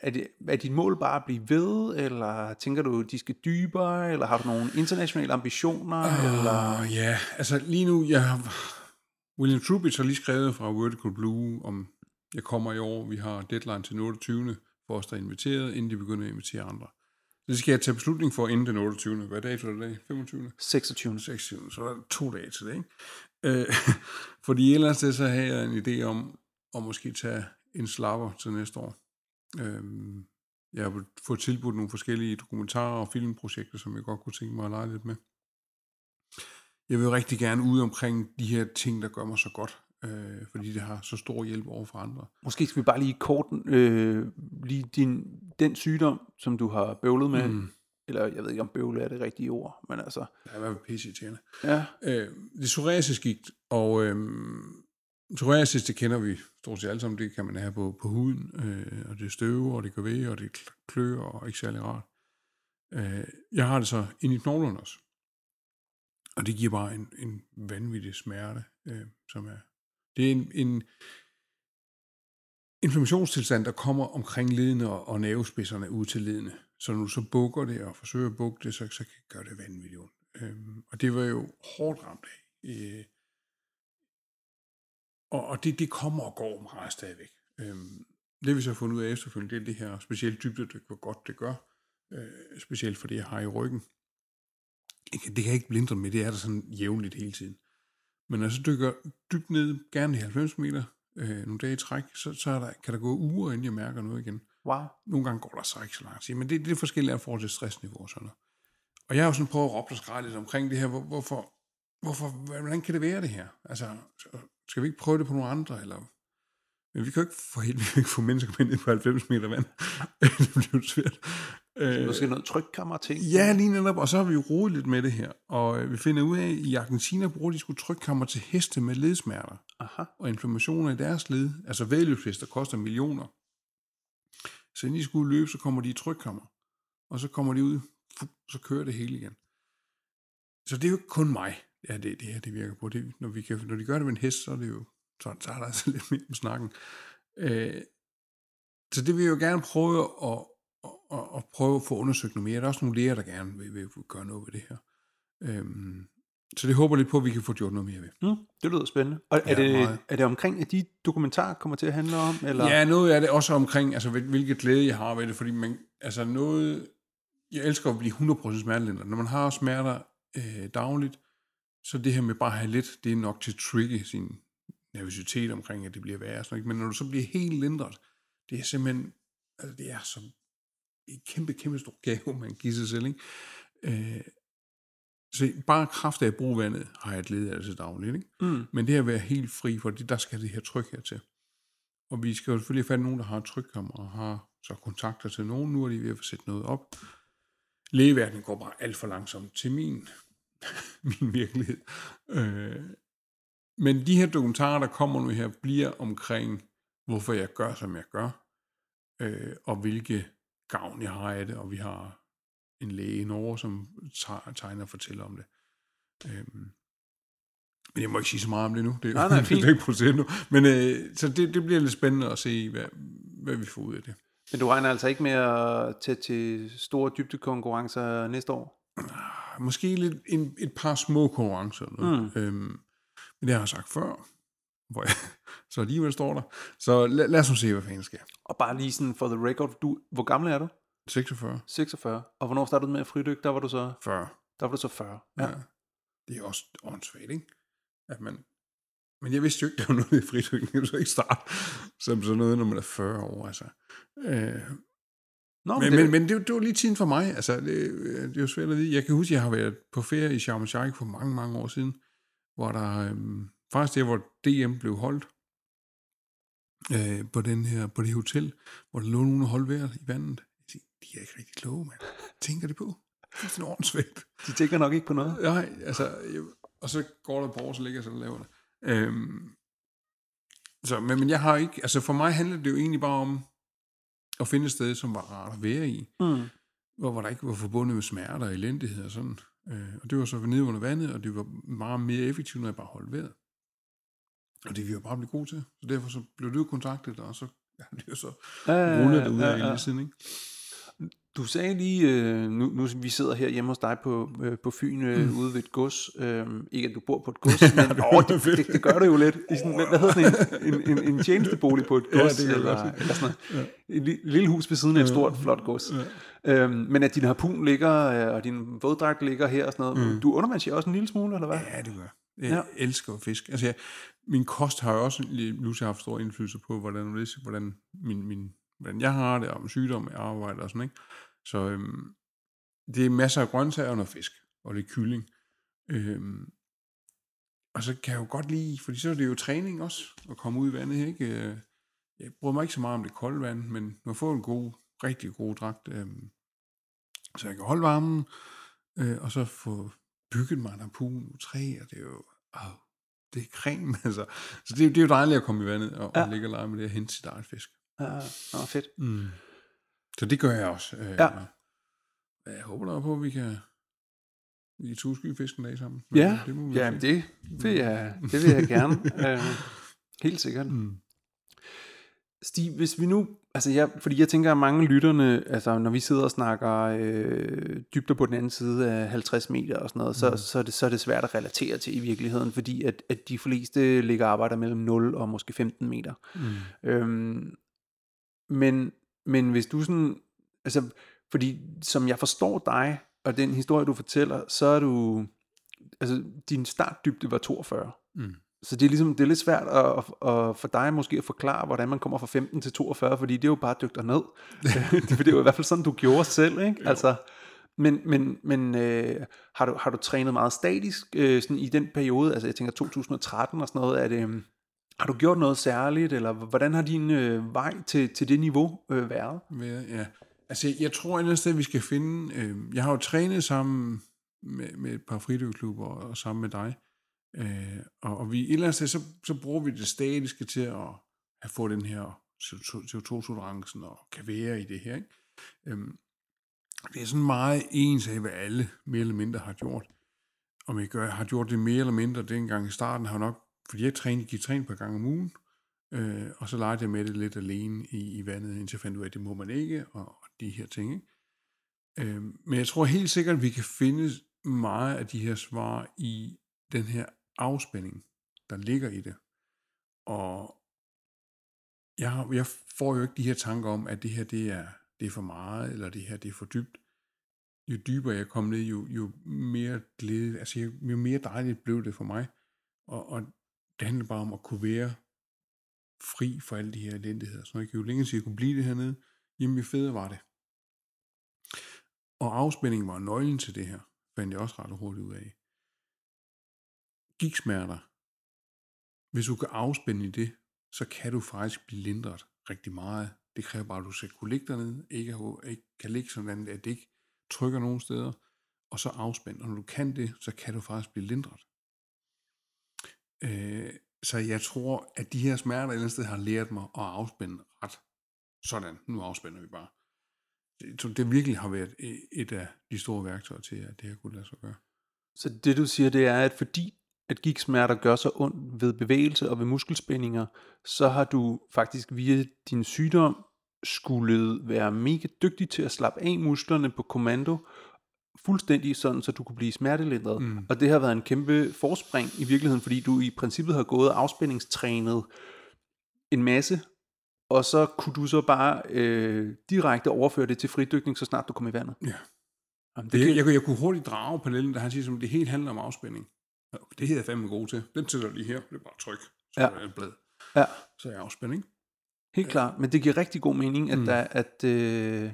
er, det, er dit mål bare at blive ved, eller tænker du, de skal dybere, eller har du nogle internationale ambitioner? Uh, eller? Ja, altså lige nu, jeg har, William Trubitz har lige skrevet fra Vertical Blue, om jeg kommer i år, vi har deadline til den 28. for os, der er inviteret, inden de begynder at invitere andre. Så det skal jeg tage beslutning for inden den 28. Hvad dato er det dag? 25. 26. 26. Så er der to dage til det, ikke? Øh, *laughs* fordi et eller andet sted, så har jeg en idé om, at måske tage en slapper til næste år. Øhm, jeg har fået tilbudt nogle forskellige dokumentarer og filmprojekter, som jeg godt kunne tænke mig at lege lidt med. Jeg vil rigtig gerne ud omkring de her ting, der gør mig så godt, øh, fordi det har så stor hjælp over for andre. Måske skal vi bare lige kort, øh, lige din, den sygdom, som du har bøvlet med, mm. eller jeg ved ikke om bøvle er det rigtige ord, men altså... Ja, hvad med pc Ja. Øh, det er psoriasisgigt, og øh, Psoriasis, det kender vi stort set alle sammen, det kan man have på, på huden, øh, og det støver, og det gør ved, og det klør, og ikke særlig rart. Øh, jeg har det så ind i knoglerne også. Og det giver bare en, en vanvittig smerte, øh, som er... Det er en, en inflammationstilstand, der kommer omkring ledene og, og nervespidserne ud til ledene. Så når du så bukker det og forsøger at bukke det, så, så kan gøre det vanvittigt ondt. Øh, og det var jo hårdt ramt af. Øh, og, og det, det kommer og går meget stadigvæk. Øhm, det vi så har fundet ud af efterfølgende, det er det her specielt dybde, hvor godt det gør. Øh, specielt for det, jeg har i ryggen. Det kan, det kan jeg ikke blinde med, det er der sådan jævnligt hele tiden. Men når jeg så dykker dybt ned, gerne i 90 meter, øh, nogle dage i træk, så, så er der, kan der gå uger, inden jeg mærker noget igen. Wow. Nogle gange går der så ikke så lang tid, men det, det er forskelligt af forhold til stressniveau og sådan noget. Og jeg har jo sådan prøvet at råbe og lidt omkring det her, hvor, hvorfor, hvorfor, hvordan kan det være det her? Altså, skal vi ikke prøve det på nogle andre? Eller? Men vi kan jo ikke få, helt, *laughs* vi kan ikke få mennesker med ned på 90 meter vand. *laughs* det bliver svært. Så måske noget trykkammer ting? Ja, lige netop. Og så har vi jo roet lidt med det her. Og øh, vi finder ud af, at i Argentina bruger de sgu trykkammer til heste med ledsmerter. Aha. Og inflammationer i deres led. Altså vedløbshester koster millioner. Så inden de skulle løbe, så kommer de i trykkammer. Og så kommer de ud, så kører det hele igen. Så det er jo ikke kun mig ja, det, det her det virker på. Det, når, vi kan, når de gør det med en hest, så er det jo sådan, så er der altså *laughs* lidt mere om snakken. Øh, så det vil jeg jo gerne prøve at, at, at, at prøve at få undersøgt noget mere. Der er også nogle læger, der gerne vil, vil gøre noget ved det her. Øhm, så det håber lidt på, at vi kan få gjort noget mere ved. Mm, det lyder spændende. Og er, ja, det, er det omkring, at de dokumentarer kommer til at handle om? Eller? Ja, noget er det også omkring, altså hvilket glæde jeg har ved det, fordi man, altså noget, jeg elsker at blive 100% smertelindrer. Når man har smerter øh, dagligt, så det her med bare at have lidt, det er nok til at trigge sin nervøsitet omkring, at det bliver værre. Sådan, Men når du så bliver helt lindret, det er simpelthen, altså det er som en kæmpe, kæmpe stor gave, man giver sig selv. Ikke? Øh, så bare kraft af at bruge vandet, har jeg et led af det til dagligt. Ikke? Mm. Men det at være helt fri for det, der skal det her tryk her til. Og vi skal jo selvfølgelig have fat nogen, der har trykkammer og har så kontakter til nogen. Nu er de ved at få sætte noget op. Lægeverdenen går bare alt for langsomt til min *laughs* min virkelighed. Øh, men de her dokumentarer, der kommer nu her, bliver omkring, hvorfor jeg gør, som jeg gør. øh, og hvilke gavn jeg har af det, og vi har en læge i Norge, som tager- tegner og fortæller om det. Øhm, men jeg må ikke sige så meget om det nu. Det er Nej, nej, *laughs* det fint. er ikke produceret nu. Men øh, så det, det bliver lidt spændende at se, hvad, hvad vi får ud af det. Men du regner altså ikke med at tage til store dybdekonkurrencer næste år? Måske lidt en, et par små konkurrencer. Mm. Øhm, men det har jeg sagt før, hvor jeg *laughs* så alligevel står der. Så lad, lad os nu se, hvad fanden sker. Og bare lige sådan for the record, du, hvor gammel er du? 46, 46. Og hvornår startede du med at fridykke? Der var du så, 40. der var du så 40. Ja. Det er også åndssvagt, ikke? At man, men jeg vidste jo ikke, der var noget i fridykning. *laughs* Så ikke starte som sådan noget, når man er 40 år. Altså. Øh, Nå, men, det, men, men det, det var lige tiden for mig. Altså, det, øh, det er jo svært at vide. Jeg kan huske, at jeg har været på ferie i Sharm el-Sheikh for mange, mange år siden, hvor der øhm, faktisk der, hvor DM blev holdt, øh, på, den her, på det hotel, hvor der lå nogen og holdt vejret i vandet. Jeg tænkte, De er ikke rigtig kloge, mand. Tænker de på? Det er sådan åndssvagt. de tænker nok ikke på noget. Nej, altså, jeg, og så går der par år, så ligger jeg så og laver det. Øhm, så, men, men jeg har ikke, altså for mig handler det jo egentlig bare om at finde et sted, som var rart at være i, Mm. hvor, hvor der ikke var forbundet med smerter og elendighed og sådan. Øh, og det var så nede under vandet, og det var meget mere effektivt, når jeg bare holdt vejret. Og det vi jo bare blive gode til. Så derfor så blev du kontaktet, og så ja, *laughs* det er jo så Ja, rullet ud af ja, ja. hele tiden, ikke? Du sagde lige, øh, nu, nu vi sidder her hjemme hos dig på, øh, på Fyn, øh, Mm. ude ved et gods. Øh, ikke at du bor på et gods, *laughs* men åh, det, det, det gør det jo lidt. I sådan, hvad, hvad hedder sådan en, *laughs* en, en, en tjenestebolig på et Ja, gods? det kan jeg eller, eller sådan noget. Et li- lille hus ved siden af et stort, flot gods. Øhm, men at din harpun ligger, øh, og din våddragt ligger her og sådan noget. Mm. Du undervandsjer også en lille smule, eller hvad? Ja, det gør jeg. Ja. ja. elsker jo fisk. Altså, jeg, min kost har jo også lige pludselig haft stor indflydelse på, hvordan, hvordan, min, min, hvordan jeg har det, med sygdom, jeg arbejder og sådan, ikke? Så øhm, det er masser af grøntsager og noget fisk, og lidt kylling. Øhm, og så kan jeg jo godt lide, fordi så er det jo træning også, at komme ud i vandet, ikke? Øh, Jeg bryder mig ikke så meget om det kolde vand, men man får en god, rigtig god dragt, øhm, så jeg kan holde varmen, øh, og så få bygget mig en harpun træ, og det er jo, åh, det er creme, *laughs* altså. Så det, er- det er jo dejligt at komme i vandet og. Ja. og ligge og lege med det og hente sit eget fisk. Ja, nå, fedt. Mm. Så det gør jeg også. Øh, Ja. Jeg håber da på, at vi kan, vi kan tuske fisken dag sammen. Ja, det må vi ja det, vil jeg, det vil jeg gerne. *laughs* øh, helt sikkert. Mm. Stig, hvis vi nu, altså jeg, fordi jeg tænker, at mange lytterne, altså når vi sidder og snakker øh, dybder på den anden side af 50 meter og sådan noget, så, så, er det, så er det svært at relatere til i virkeligheden, fordi at, at de fleste ligger og arbejder mellem 0 og måske 15 meter. Mm. Øhm, men, men hvis du sådan, altså, fordi som jeg forstår dig, og den historie du fortæller, så er du, altså din startdybde var 42. Mm. Så det er ligesom, det er lidt svært at, at, for dig måske at forklare, hvordan man kommer fra 15 til 42, fordi det er jo bare dygt ned. det, *laughs* *laughs* det er jo i hvert fald sådan, du gjorde selv, ikke? Altså, men men, men øh, har, du, har du trænet meget statisk øh, sådan i den periode, altså jeg tænker 2013 og sådan noget, er det, øh, har du gjort noget særligt, eller hvordan har din øh, vej til, til det niveau øh, været? Være, ja. Altså, jeg, tror et sted, vi skal finde... Øh, jeg har jo trænet sammen med, med et par fridykklubber og sammen med dig. Øh, og, og vi et eller andet sted, så, så bruger vi det statiske til at have få den her CO2-tolerancen og kan være i det her. Ikke? Øhm, det er sådan meget ens af, hvad alle mere eller mindre har gjort. Om jeg gør, har gjort det mere eller mindre dengang i starten, har jeg nok, fordi jeg trænede, gik træne et par gange om ugen, øh, og så legede jeg med det lidt alene i, i vandet, indtil jeg fandt ud af, at det må man ikke, og, og de her ting. Ikke? Øh, men jeg tror helt sikkert, at vi kan finde meget af de her svar i den her afspænding, der ligger i det. Og jeg, har, jeg får jo ikke de her tanker om, at det her det er, det er for meget, eller det her det er for dybt. Jo dybere jeg kom ned, jo, jo mere glæde, altså jo mere dejligt blev det for mig. Og, og det handler bare om at kunne være fri for alle de her elendigheder. Så jeg jo længere jeg kunne blive det hernede, jamen jo federe var det. Og afspænding var nøglen til det her, fandt jeg også ret hurtigt ud af. Gigtsmerter. Hvis du kan afspænde i det, så kan du faktisk blive lindret rigtig meget. Det kræver bare, at du skal kunne ligge dernede, ikke, ikke kan ligge sådan, at det ikke trykker nogen steder, og så afspænde. Og når du kan det, så kan du faktisk blive lindret. Øh, så jeg tror, at de her smerter et eller andet sted har lært mig at afspænde ret sådan, nu afspænder vi bare. Det, så det virkelig har været e, et af de store værktøjer til, at det her kunne lade sig gøre. Så det du siger, det er, at fordi at gigtsmerter gør så ondt ved bevægelse og ved muskelspændinger, så har du faktisk via din sygdom skulle være mega dygtig til at slappe af musklerne på kommando, fuldstændig sådan, så du kunne blive smertelindret. Mm. Og det har været en kæmpe forspring i virkeligheden, fordi du i princippet har gået afspændingstrænet en masse, og så kunne du så bare øh, direkte overføre det til fridykning, så snart du kom i vandet. Ja. Jamen, Det, det, jeg, jeg, kunne- jeg kunne hurtigt drage parallellen, der han siger, som det hele handler om afspænding. Det her er jeg fandme god til. Den sætter lige her. Det er bare tryk. Så Ja. er det et blad. ja. Så er jeg afspænding. Helt klart, men det giver rigtig god mening, at Mm. der, at, øh,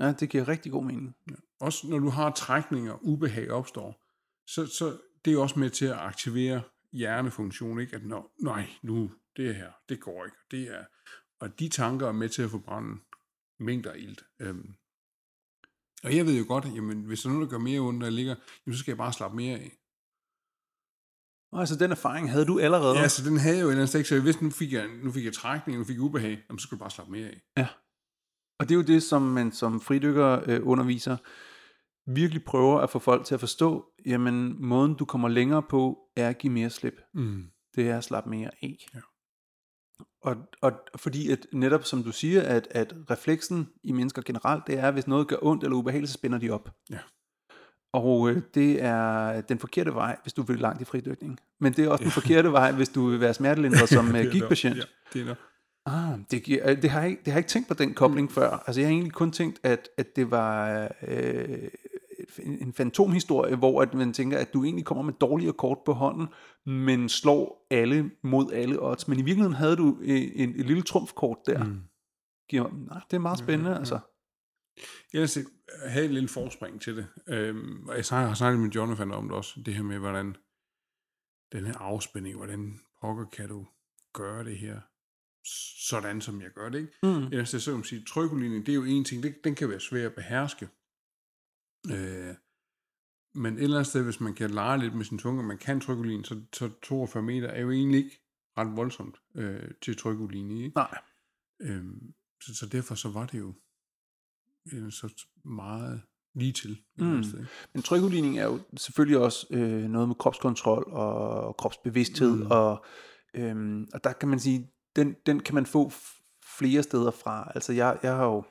ja, det giver rigtig god mening. Også når du har trækninger, ubehag opstår, så, så det er også med til at aktivere hjernefunktion, ikke? At nå, nej, nu, det her, det går ikke. Det er, og de tanker er med til at forbrænde mængder af ilt. Øhm. Og jeg ved jo godt, jamen, hvis der er noget, der gør mere ondt, når jeg ligger, jamen, så skal jeg bare slappe mere af. Og altså den erfaring havde du allerede. Ja, så den havde jeg jo et eller andet sted, så jeg vidste, nu fik jeg, nu fik jeg trækning, nu fik jeg ubehag, jamen, så skulle jeg bare slappe mere af. Og det er jo det, som man som fridykker øh, underviser virkelig prøver at få folk til at forstå, jamen måden du kommer længere på, er at give mere slip. Mm. Det er at slappe mere af. Ja. Og, og fordi at netop som du siger, at, at refleksen i mennesker generelt, det er, at hvis noget gør ondt eller ubehageligt, så spænder de op. Ja. Og øh, det er den forkerte vej, hvis du vil langt i fridykning. Men det er også den forkerte vej, hvis du vil være smertelindret som *laughs* øh, gigtpatient. Ja, det er der. Ah, det, giver, øh, det, har jeg, det har jeg ikke tænkt på den kobling mm. før. Altså jeg har egentlig kun tænkt, at, at det var øh, en en fantomhistorie, hvor at man tænker, at du egentlig kommer med dårligere kort på hånden, men slår alle mod alle odds. Men i virkeligheden havde du øh, en, en lille trumfkort der. Mm. Giver, nej, det er meget spændende, ja, ja. altså. Ellers jeg havde et lille forspring til det. Øhm, og jeg har snakket med Jonathan om det også, det her med, hvordan den her afspænding, hvordan pokker kan du gøre det her, sådan som jeg gør det, ikke? Mm. Ellers så kan man sige, trykkelinjen, det er jo en ting, det, den kan være svær at beherske. Øh, men et eller andet sted, hvis man kan lege lidt med sin tunge, og man kan trykkelinjen, så, så 42 meter er jo egentlig ikke ret voldsomt øh, til trykkelinjen, ikke? Nej. Øhm, så, så derfor så var det jo øh, så meget lige til. Mm. sted? Men trykudligning er jo selvfølgelig også øh, noget med kropskontrol og kropsbevidsthed, mm. og, øhm, og der kan man sige, den, den kan man få flere steder fra. Altså jeg, jeg har jo,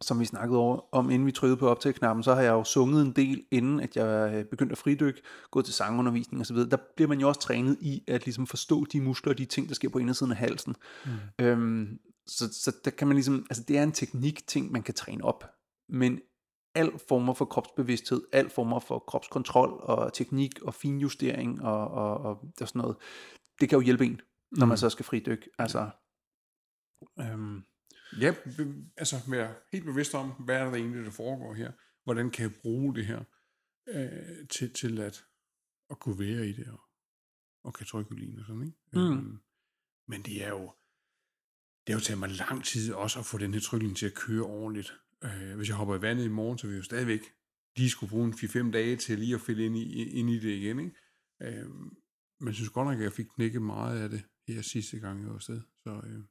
som vi snakkede over, om, inden vi trykkede på optagknappen, så har jeg jo sunget en del, inden at jeg øh, begyndte at fridykke, gået til sangundervisning osv. Der bliver man jo også trænet i at ligesom forstå de muskler og de ting, der sker på indersiden af halsen. Mm. Øhm, så, så der kan man ligesom, altså det er en teknik ting, man kan træne op. Men al former for kropsbevidsthed, al former for kropskontrol og teknik og finjustering og, og, og, og sådan noget, det kan jo hjælpe en, når man så skal fridykke. Altså, øhm, Ja, altså være helt bevidst om, hvad er der egentlig, der foregår her? Hvordan kan jeg bruge det her øh, til, til at, at kunne være i det og, og kan trykke og sådan, ikke? Mm. Øhm, men det er jo, det har jo taget mig lang tid også at få den her trykning til at køre ordentligt. Øh, hvis jeg hopper i vandet i morgen, så vil jeg jo stadigvæk lige skulle bruge en 4-5 dage til lige at fælde ind i, ind i det igen, ikke? Øh, men jeg synes godt nok, at jeg fik knækket meget af det her sidste gang, jeg var afsted. Så, øh,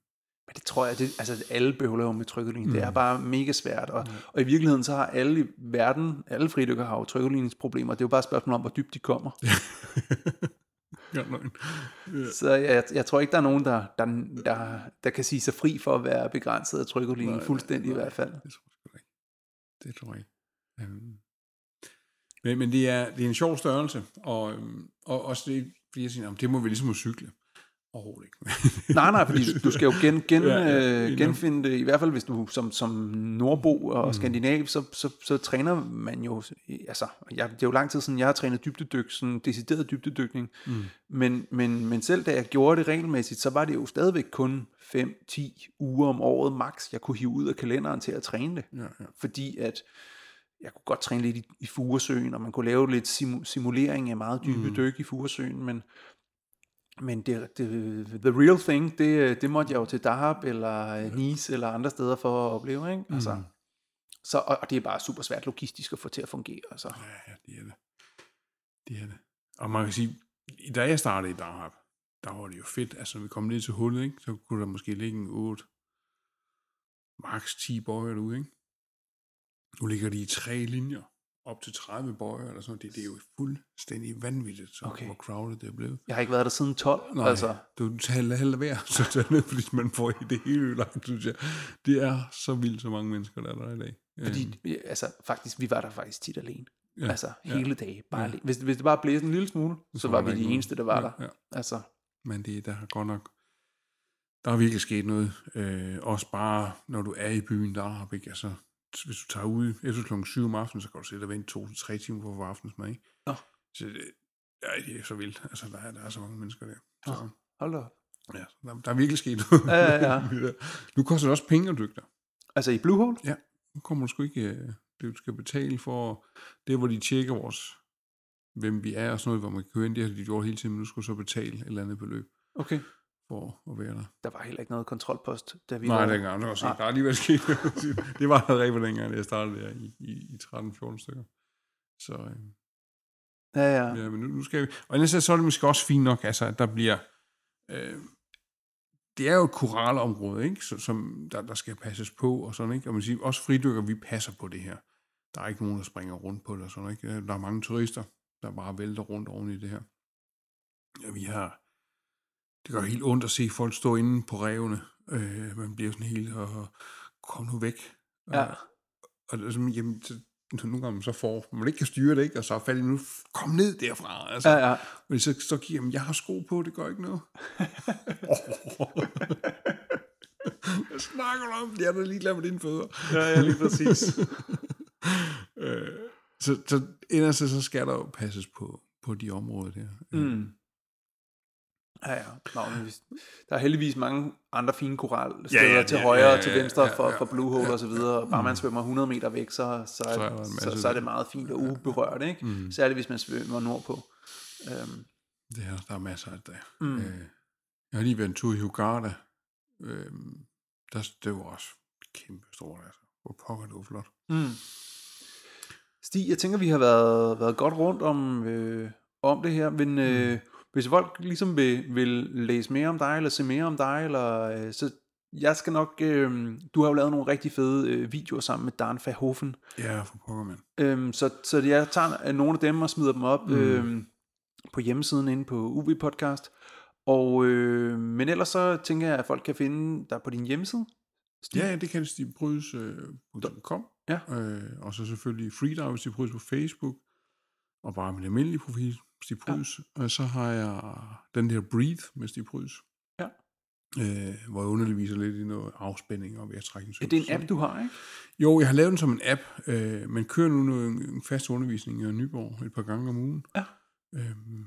men det tror jeg, det, altså alle behøver jo med trykkeligning. Mm. Det er bare mega svært. Og, mm. og i virkeligheden så har alle i verden, alle fridykker har jo trykkeligningsproblemer. Det er jo bare et spørgsmål om, hvor dybt de kommer. *laughs* ja. Ja. Så jeg, jeg tror ikke, der er nogen, der, der, der, der kan sige sig fri for at være begrænset af trykkeligning, Nej, fuldstændig nej, i hvert fald. Det tror jeg ikke. Det tror jeg ikke. Øhm. Men, men det, er, det er en sjov størrelse, og, øhm, og også det, fordi jeg siger, jamen, det må vi ligesom at cykle. Overhovedet ikke. *laughs* Nej, nej, fordi du skal jo gen, gen, Ja, ja, enig. genfinde det, i hvert fald hvis du som, som nordbo og Mm. mm. skandinav, så, så, så træner man jo, altså, jeg, det er jo lang tid siden, jeg har trænet dybdedyk, sådan decideret dybdedykning, mm. men, men, men selv da jeg gjorde det regelmæssigt, så var det jo stadigvæk kun 5-10 uger om året max, jeg kunne hive ud af kalenderen til at træne det, ja, ja. fordi at jeg kunne godt træne lidt i, i Furesøen, og man kunne lave lidt simu, simulering af meget dybe mm. dyk i Furesøen, men men det, det, the real thing, det, det måtte jeg jo til Dahab eller Nice eller andre steder for at opleve, ikke? Altså, Mm. så, og, og det er bare super svært logistisk at få til at fungere. Altså. Ja, ja, det er det. Det er det. Og man kan sige, da jeg startede i Dahab, der var det jo fedt. Altså, vi kom ned til hullet, ikke, så kunne der måske ligge en 8, maks 10 bøjer derude, ikke? Nu ligger de i tre linjer, op til 30 bøjer eller sådan. Det, det er jo fuldstændig vanvittigt, så Okay. hvor crowded det er blevet. Jeg har ikke været der siden 12. Nej, Altså, du tager heller værd, så tager ned, fordi man får i det hele ødelagt, synes jeg. Det er så vildt, så mange mennesker, der er der i dag. fordi, vi- altså, faktisk, vi var der faktisk tit alene. Ja, Ja, altså, hele dage. Bare ja. alene. Hvis, hvis det bare blæste en lille smule, så, så var vi der de eneste, der var noget. der. Ja, ja. Altså, Men det, der har godt nok, der er virkelig sket noget. Øh, også bare, når du er i byen deroppe, ikke? Altså, hvis du tager ud efter klokken 7 om aftenen, så kan du sætte og vente to til tre timer for at få aftensmad, ikke? Nå. Så det, ja, det er så vildt. Altså, der er, der er så mange mennesker der. Så, Nå. hold da ja, der, der er virkelig sket noget. Ja, ja, ja. *laughs* nu koster det også penge at dykke der. Altså i Blue Hole? Nu kommer du sgu ikke... øh, Det, du skal betale for... Det, hvor de tjekker vores hvem vi er og sådan noget, hvor man kan køre ind, det har de gjort hele tiden, men nu skal du så betale et eller andet beløb Okay. For at være der. Der var heller ikke noget kontrolpost, da vi Nej, var dengang. Der var, Nej. der er alligevel sket. *laughs* Det var der rigtig dengang, jeg startede der i, i, i 13-14 stykker. Så øh, Ja, ja. ja, men nu, nu skal vi... Og ellers så er det måske også fint nok, altså, at der bliver... Øh, det er jo et koralområde, ikke? Så, som der, der skal passes på og sådan, ikke? Og man siger, også fridykker, vi passer på det her. Der er ikke nogen, der springer rundt på det og sådan, ikke? Der er mange turister, der bare vælter rundt oven i det her. Ja, vi har... Det gør helt ondt at se folk stå inde på revene. Øh, man bliver sådan helt, og kom nu væk. Ja. Og, og sådan, jamen, så, nogle gange så får man ikke kan styre det, ikke? Og så er i nu, kom ned derfra. Altså, Ja, ja. Men så, så giver jeg, jeg har sko på, det gør ikke noget. *laughs* *laughs* Hvad snakker du om? Jeg er da ligeglad med dine fødder. Ja, ja, lige præcis. *laughs* øh, så, så ellers så skal der jo passes på, på de områder der. Mm. Ja, ja. Nå, men hvis, der er heldigvis mange andre fine koralsteder Ja, ja, til ja, højre ja, og ja, til ja, venstre ja, for, ja, for Blue Hole ja. og så videre. Bare man svømmer 100 meter væk, så, så, Så er så, så er det meget fint og uberørt, ikke? Mm. Særligt hvis man svømmer nordpå. Øhm, Det her, der er masser af det. Mm. Øh, jeg har lige været en tur i Hugada. Øh, der, det var også kæmpe stort, altså. Hvor pokker det var flot. mm. Stig, jeg tænker, vi har været, været godt rundt om, øh, om det her, men øh, hvis folk ligesom vil, vil læse mere om dig, eller se mere om dig, eller, øh, så jeg skal nok, øh, du har jo lavet nogle rigtig fede øh, videoer sammen med Dan Verhoeven, Ja, for pokker, mand. Øhm, så, så jeg tager øh, nogle af dem og smider dem op mm. øhm, på hjemmesiden inde på UV Podcast. Og, øh, men ellers så tænker jeg, at folk kan finde dig på din hjemmeside. Stig. Ja, det kan stigbrydes.com. Ja. Øh, og så selvfølgelig Freedive Stig Bryds på Facebook. Og bare min almindelige profil, Stig. Ja. Og så har jeg den der Breathe med Stig Bryds. Ja. Øh, hvor jeg underviser lidt i noget afspænding og vejrtrækning. Er det en app, du har, ikke? Jo, jeg har lavet den som en app. Øh, man kører nu noget, en fast undervisning i Nyborg et par gange om ugen. Ja. Øhm,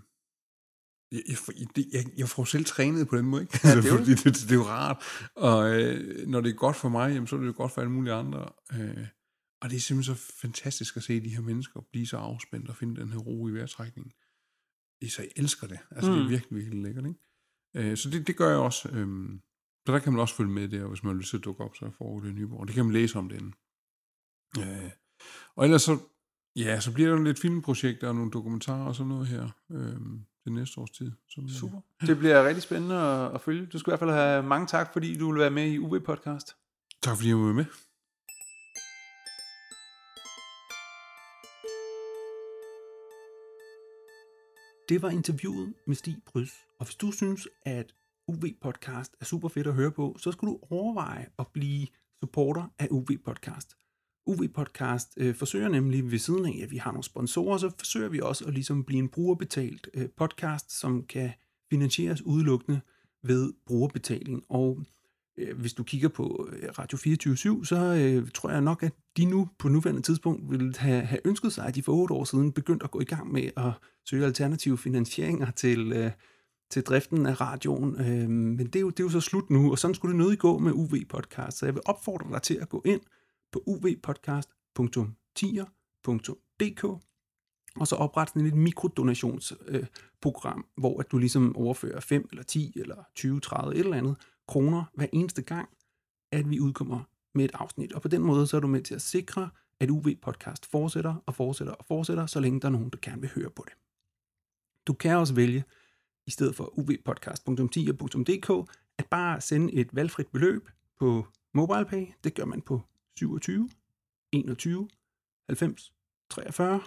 jeg, jeg, det, jeg, jeg får selv trænet på den måde, ikke? Ja, *laughs* det det, er jo fordi det, det, er jo rart. Og øh, når det er godt for mig, jamen, så er det jo godt for alle mulige andre. Øh, og det er simpelthen så fantastisk at se de her mennesker blive så afspændt og finde den her ro i vejrtrækningen. Så jeg elsker det. Altså, mm. det Mm. er virkelig, virkelig lækkert, ikke? Øh, så det, det gør jeg også. Øhm, så der kan man også følge med der, hvis man har lyst til at dukke op, så foregår det Nyborg. Det kan man læse om den. Øh, og ellers så, ja, så bliver der lidt filmprojekter og nogle dokumentarer og sådan noget her øhm, det næste års tid. Som, Super. Det bliver rigtig spændende at, at følge. Du skal i hvert fald have mange tak, fordi du vil være med i UV Podcast. Tak fordi jeg var med. Det var interviewet med Stig Brys. Og hvis du synes, at UV Podcast er super fedt at høre på, så skal du overveje at blive supporter af UV Podcast. UV Podcast øh, forsøger nemlig ved siden af, at vi har nogle sponsorer, så forsøger vi også at ligesom blive en brugerbetalt øh, podcast, som kan finansieres udelukkende ved brugerbetaling. Og Øh, hvis du kigger på øh, Radio 24 så øh, tror jeg nok, at de nu på nuværende tidspunkt ville have, have ønsket sig, at de for otte år siden begyndte at gå i gang med at søge alternative finansieringer til, øh, til driften af radioen. Øh, men det er, jo, det er jo så slut nu, og sådan skulle det nødig gå med UV Podcast. Så jeg vil opfordre dig til at gå ind på uvpodcast.tier.dk og så oprette sådan et mikrodonationsprogram, øh, program, hvor at du ligesom overfører 5 eller 10 eller 20, 30 et eller andet kroner hver eneste gang, at vi udkommer med et afsnit. Og på den måde så er du med til at sikre, at UV Podcast fortsætter og fortsætter og fortsætter, så længe der er nogen, der gerne vil høre på det. Du kan også vælge, i stedet for uvpodcast.10.dk, at bare sende et valgfrit beløb på MobilePay, det gør man på 27 21 90 43.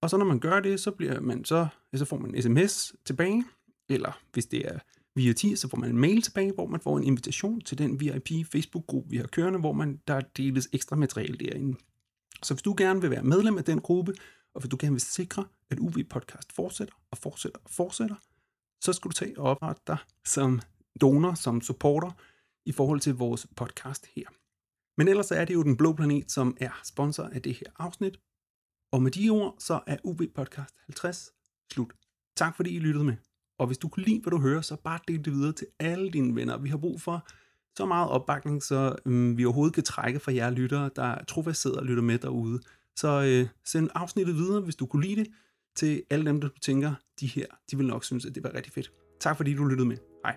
Og så når man gør det, så, bliver man så, så får man en sms tilbage, eller hvis det er via 10, så får man en mail tilbage, hvor man får en invitation til den VIP Facebook-gruppe, vi har kørende, hvor man, der deles ekstra materiale derinde. Så hvis du gerne vil være medlem af den gruppe, og hvis du gerne vil sikre, at UV Podcast fortsætter og fortsætter og fortsætter, så skal du tage og oprette dig som donor, som supporter i forhold til vores podcast her. Men ellers er det jo Den Blå Planet, som er sponsor af det her afsnit. Og med de ord, så er UV Podcast 50 slut. Tak fordi I lyttede med. Og hvis du kunne lide, hvad du hører, så bare del det videre til alle dine venner. Vi har brug for så meget opbakning, så øhm, vi overhovedet kan trække fra jer lyttere, der trofast sidder og lytter med derude. Så øh, send afsnittet videre, hvis du kunne lide det, til alle dem, der du tænker, de her, de vil nok synes, at det var rigtig fedt. Tak fordi du lyttede med. Hej.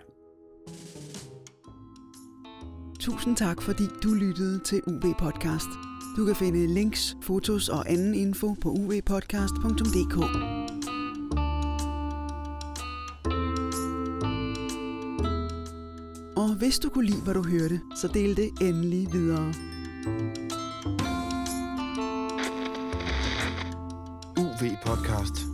Tusind tak, fordi du lyttede til UV Podcast. Du kan finde links, fotos og anden info på uvpodcast.dk. hvis du kunne lide, hvad du hørte, så del det endelig videre. UV Podcast.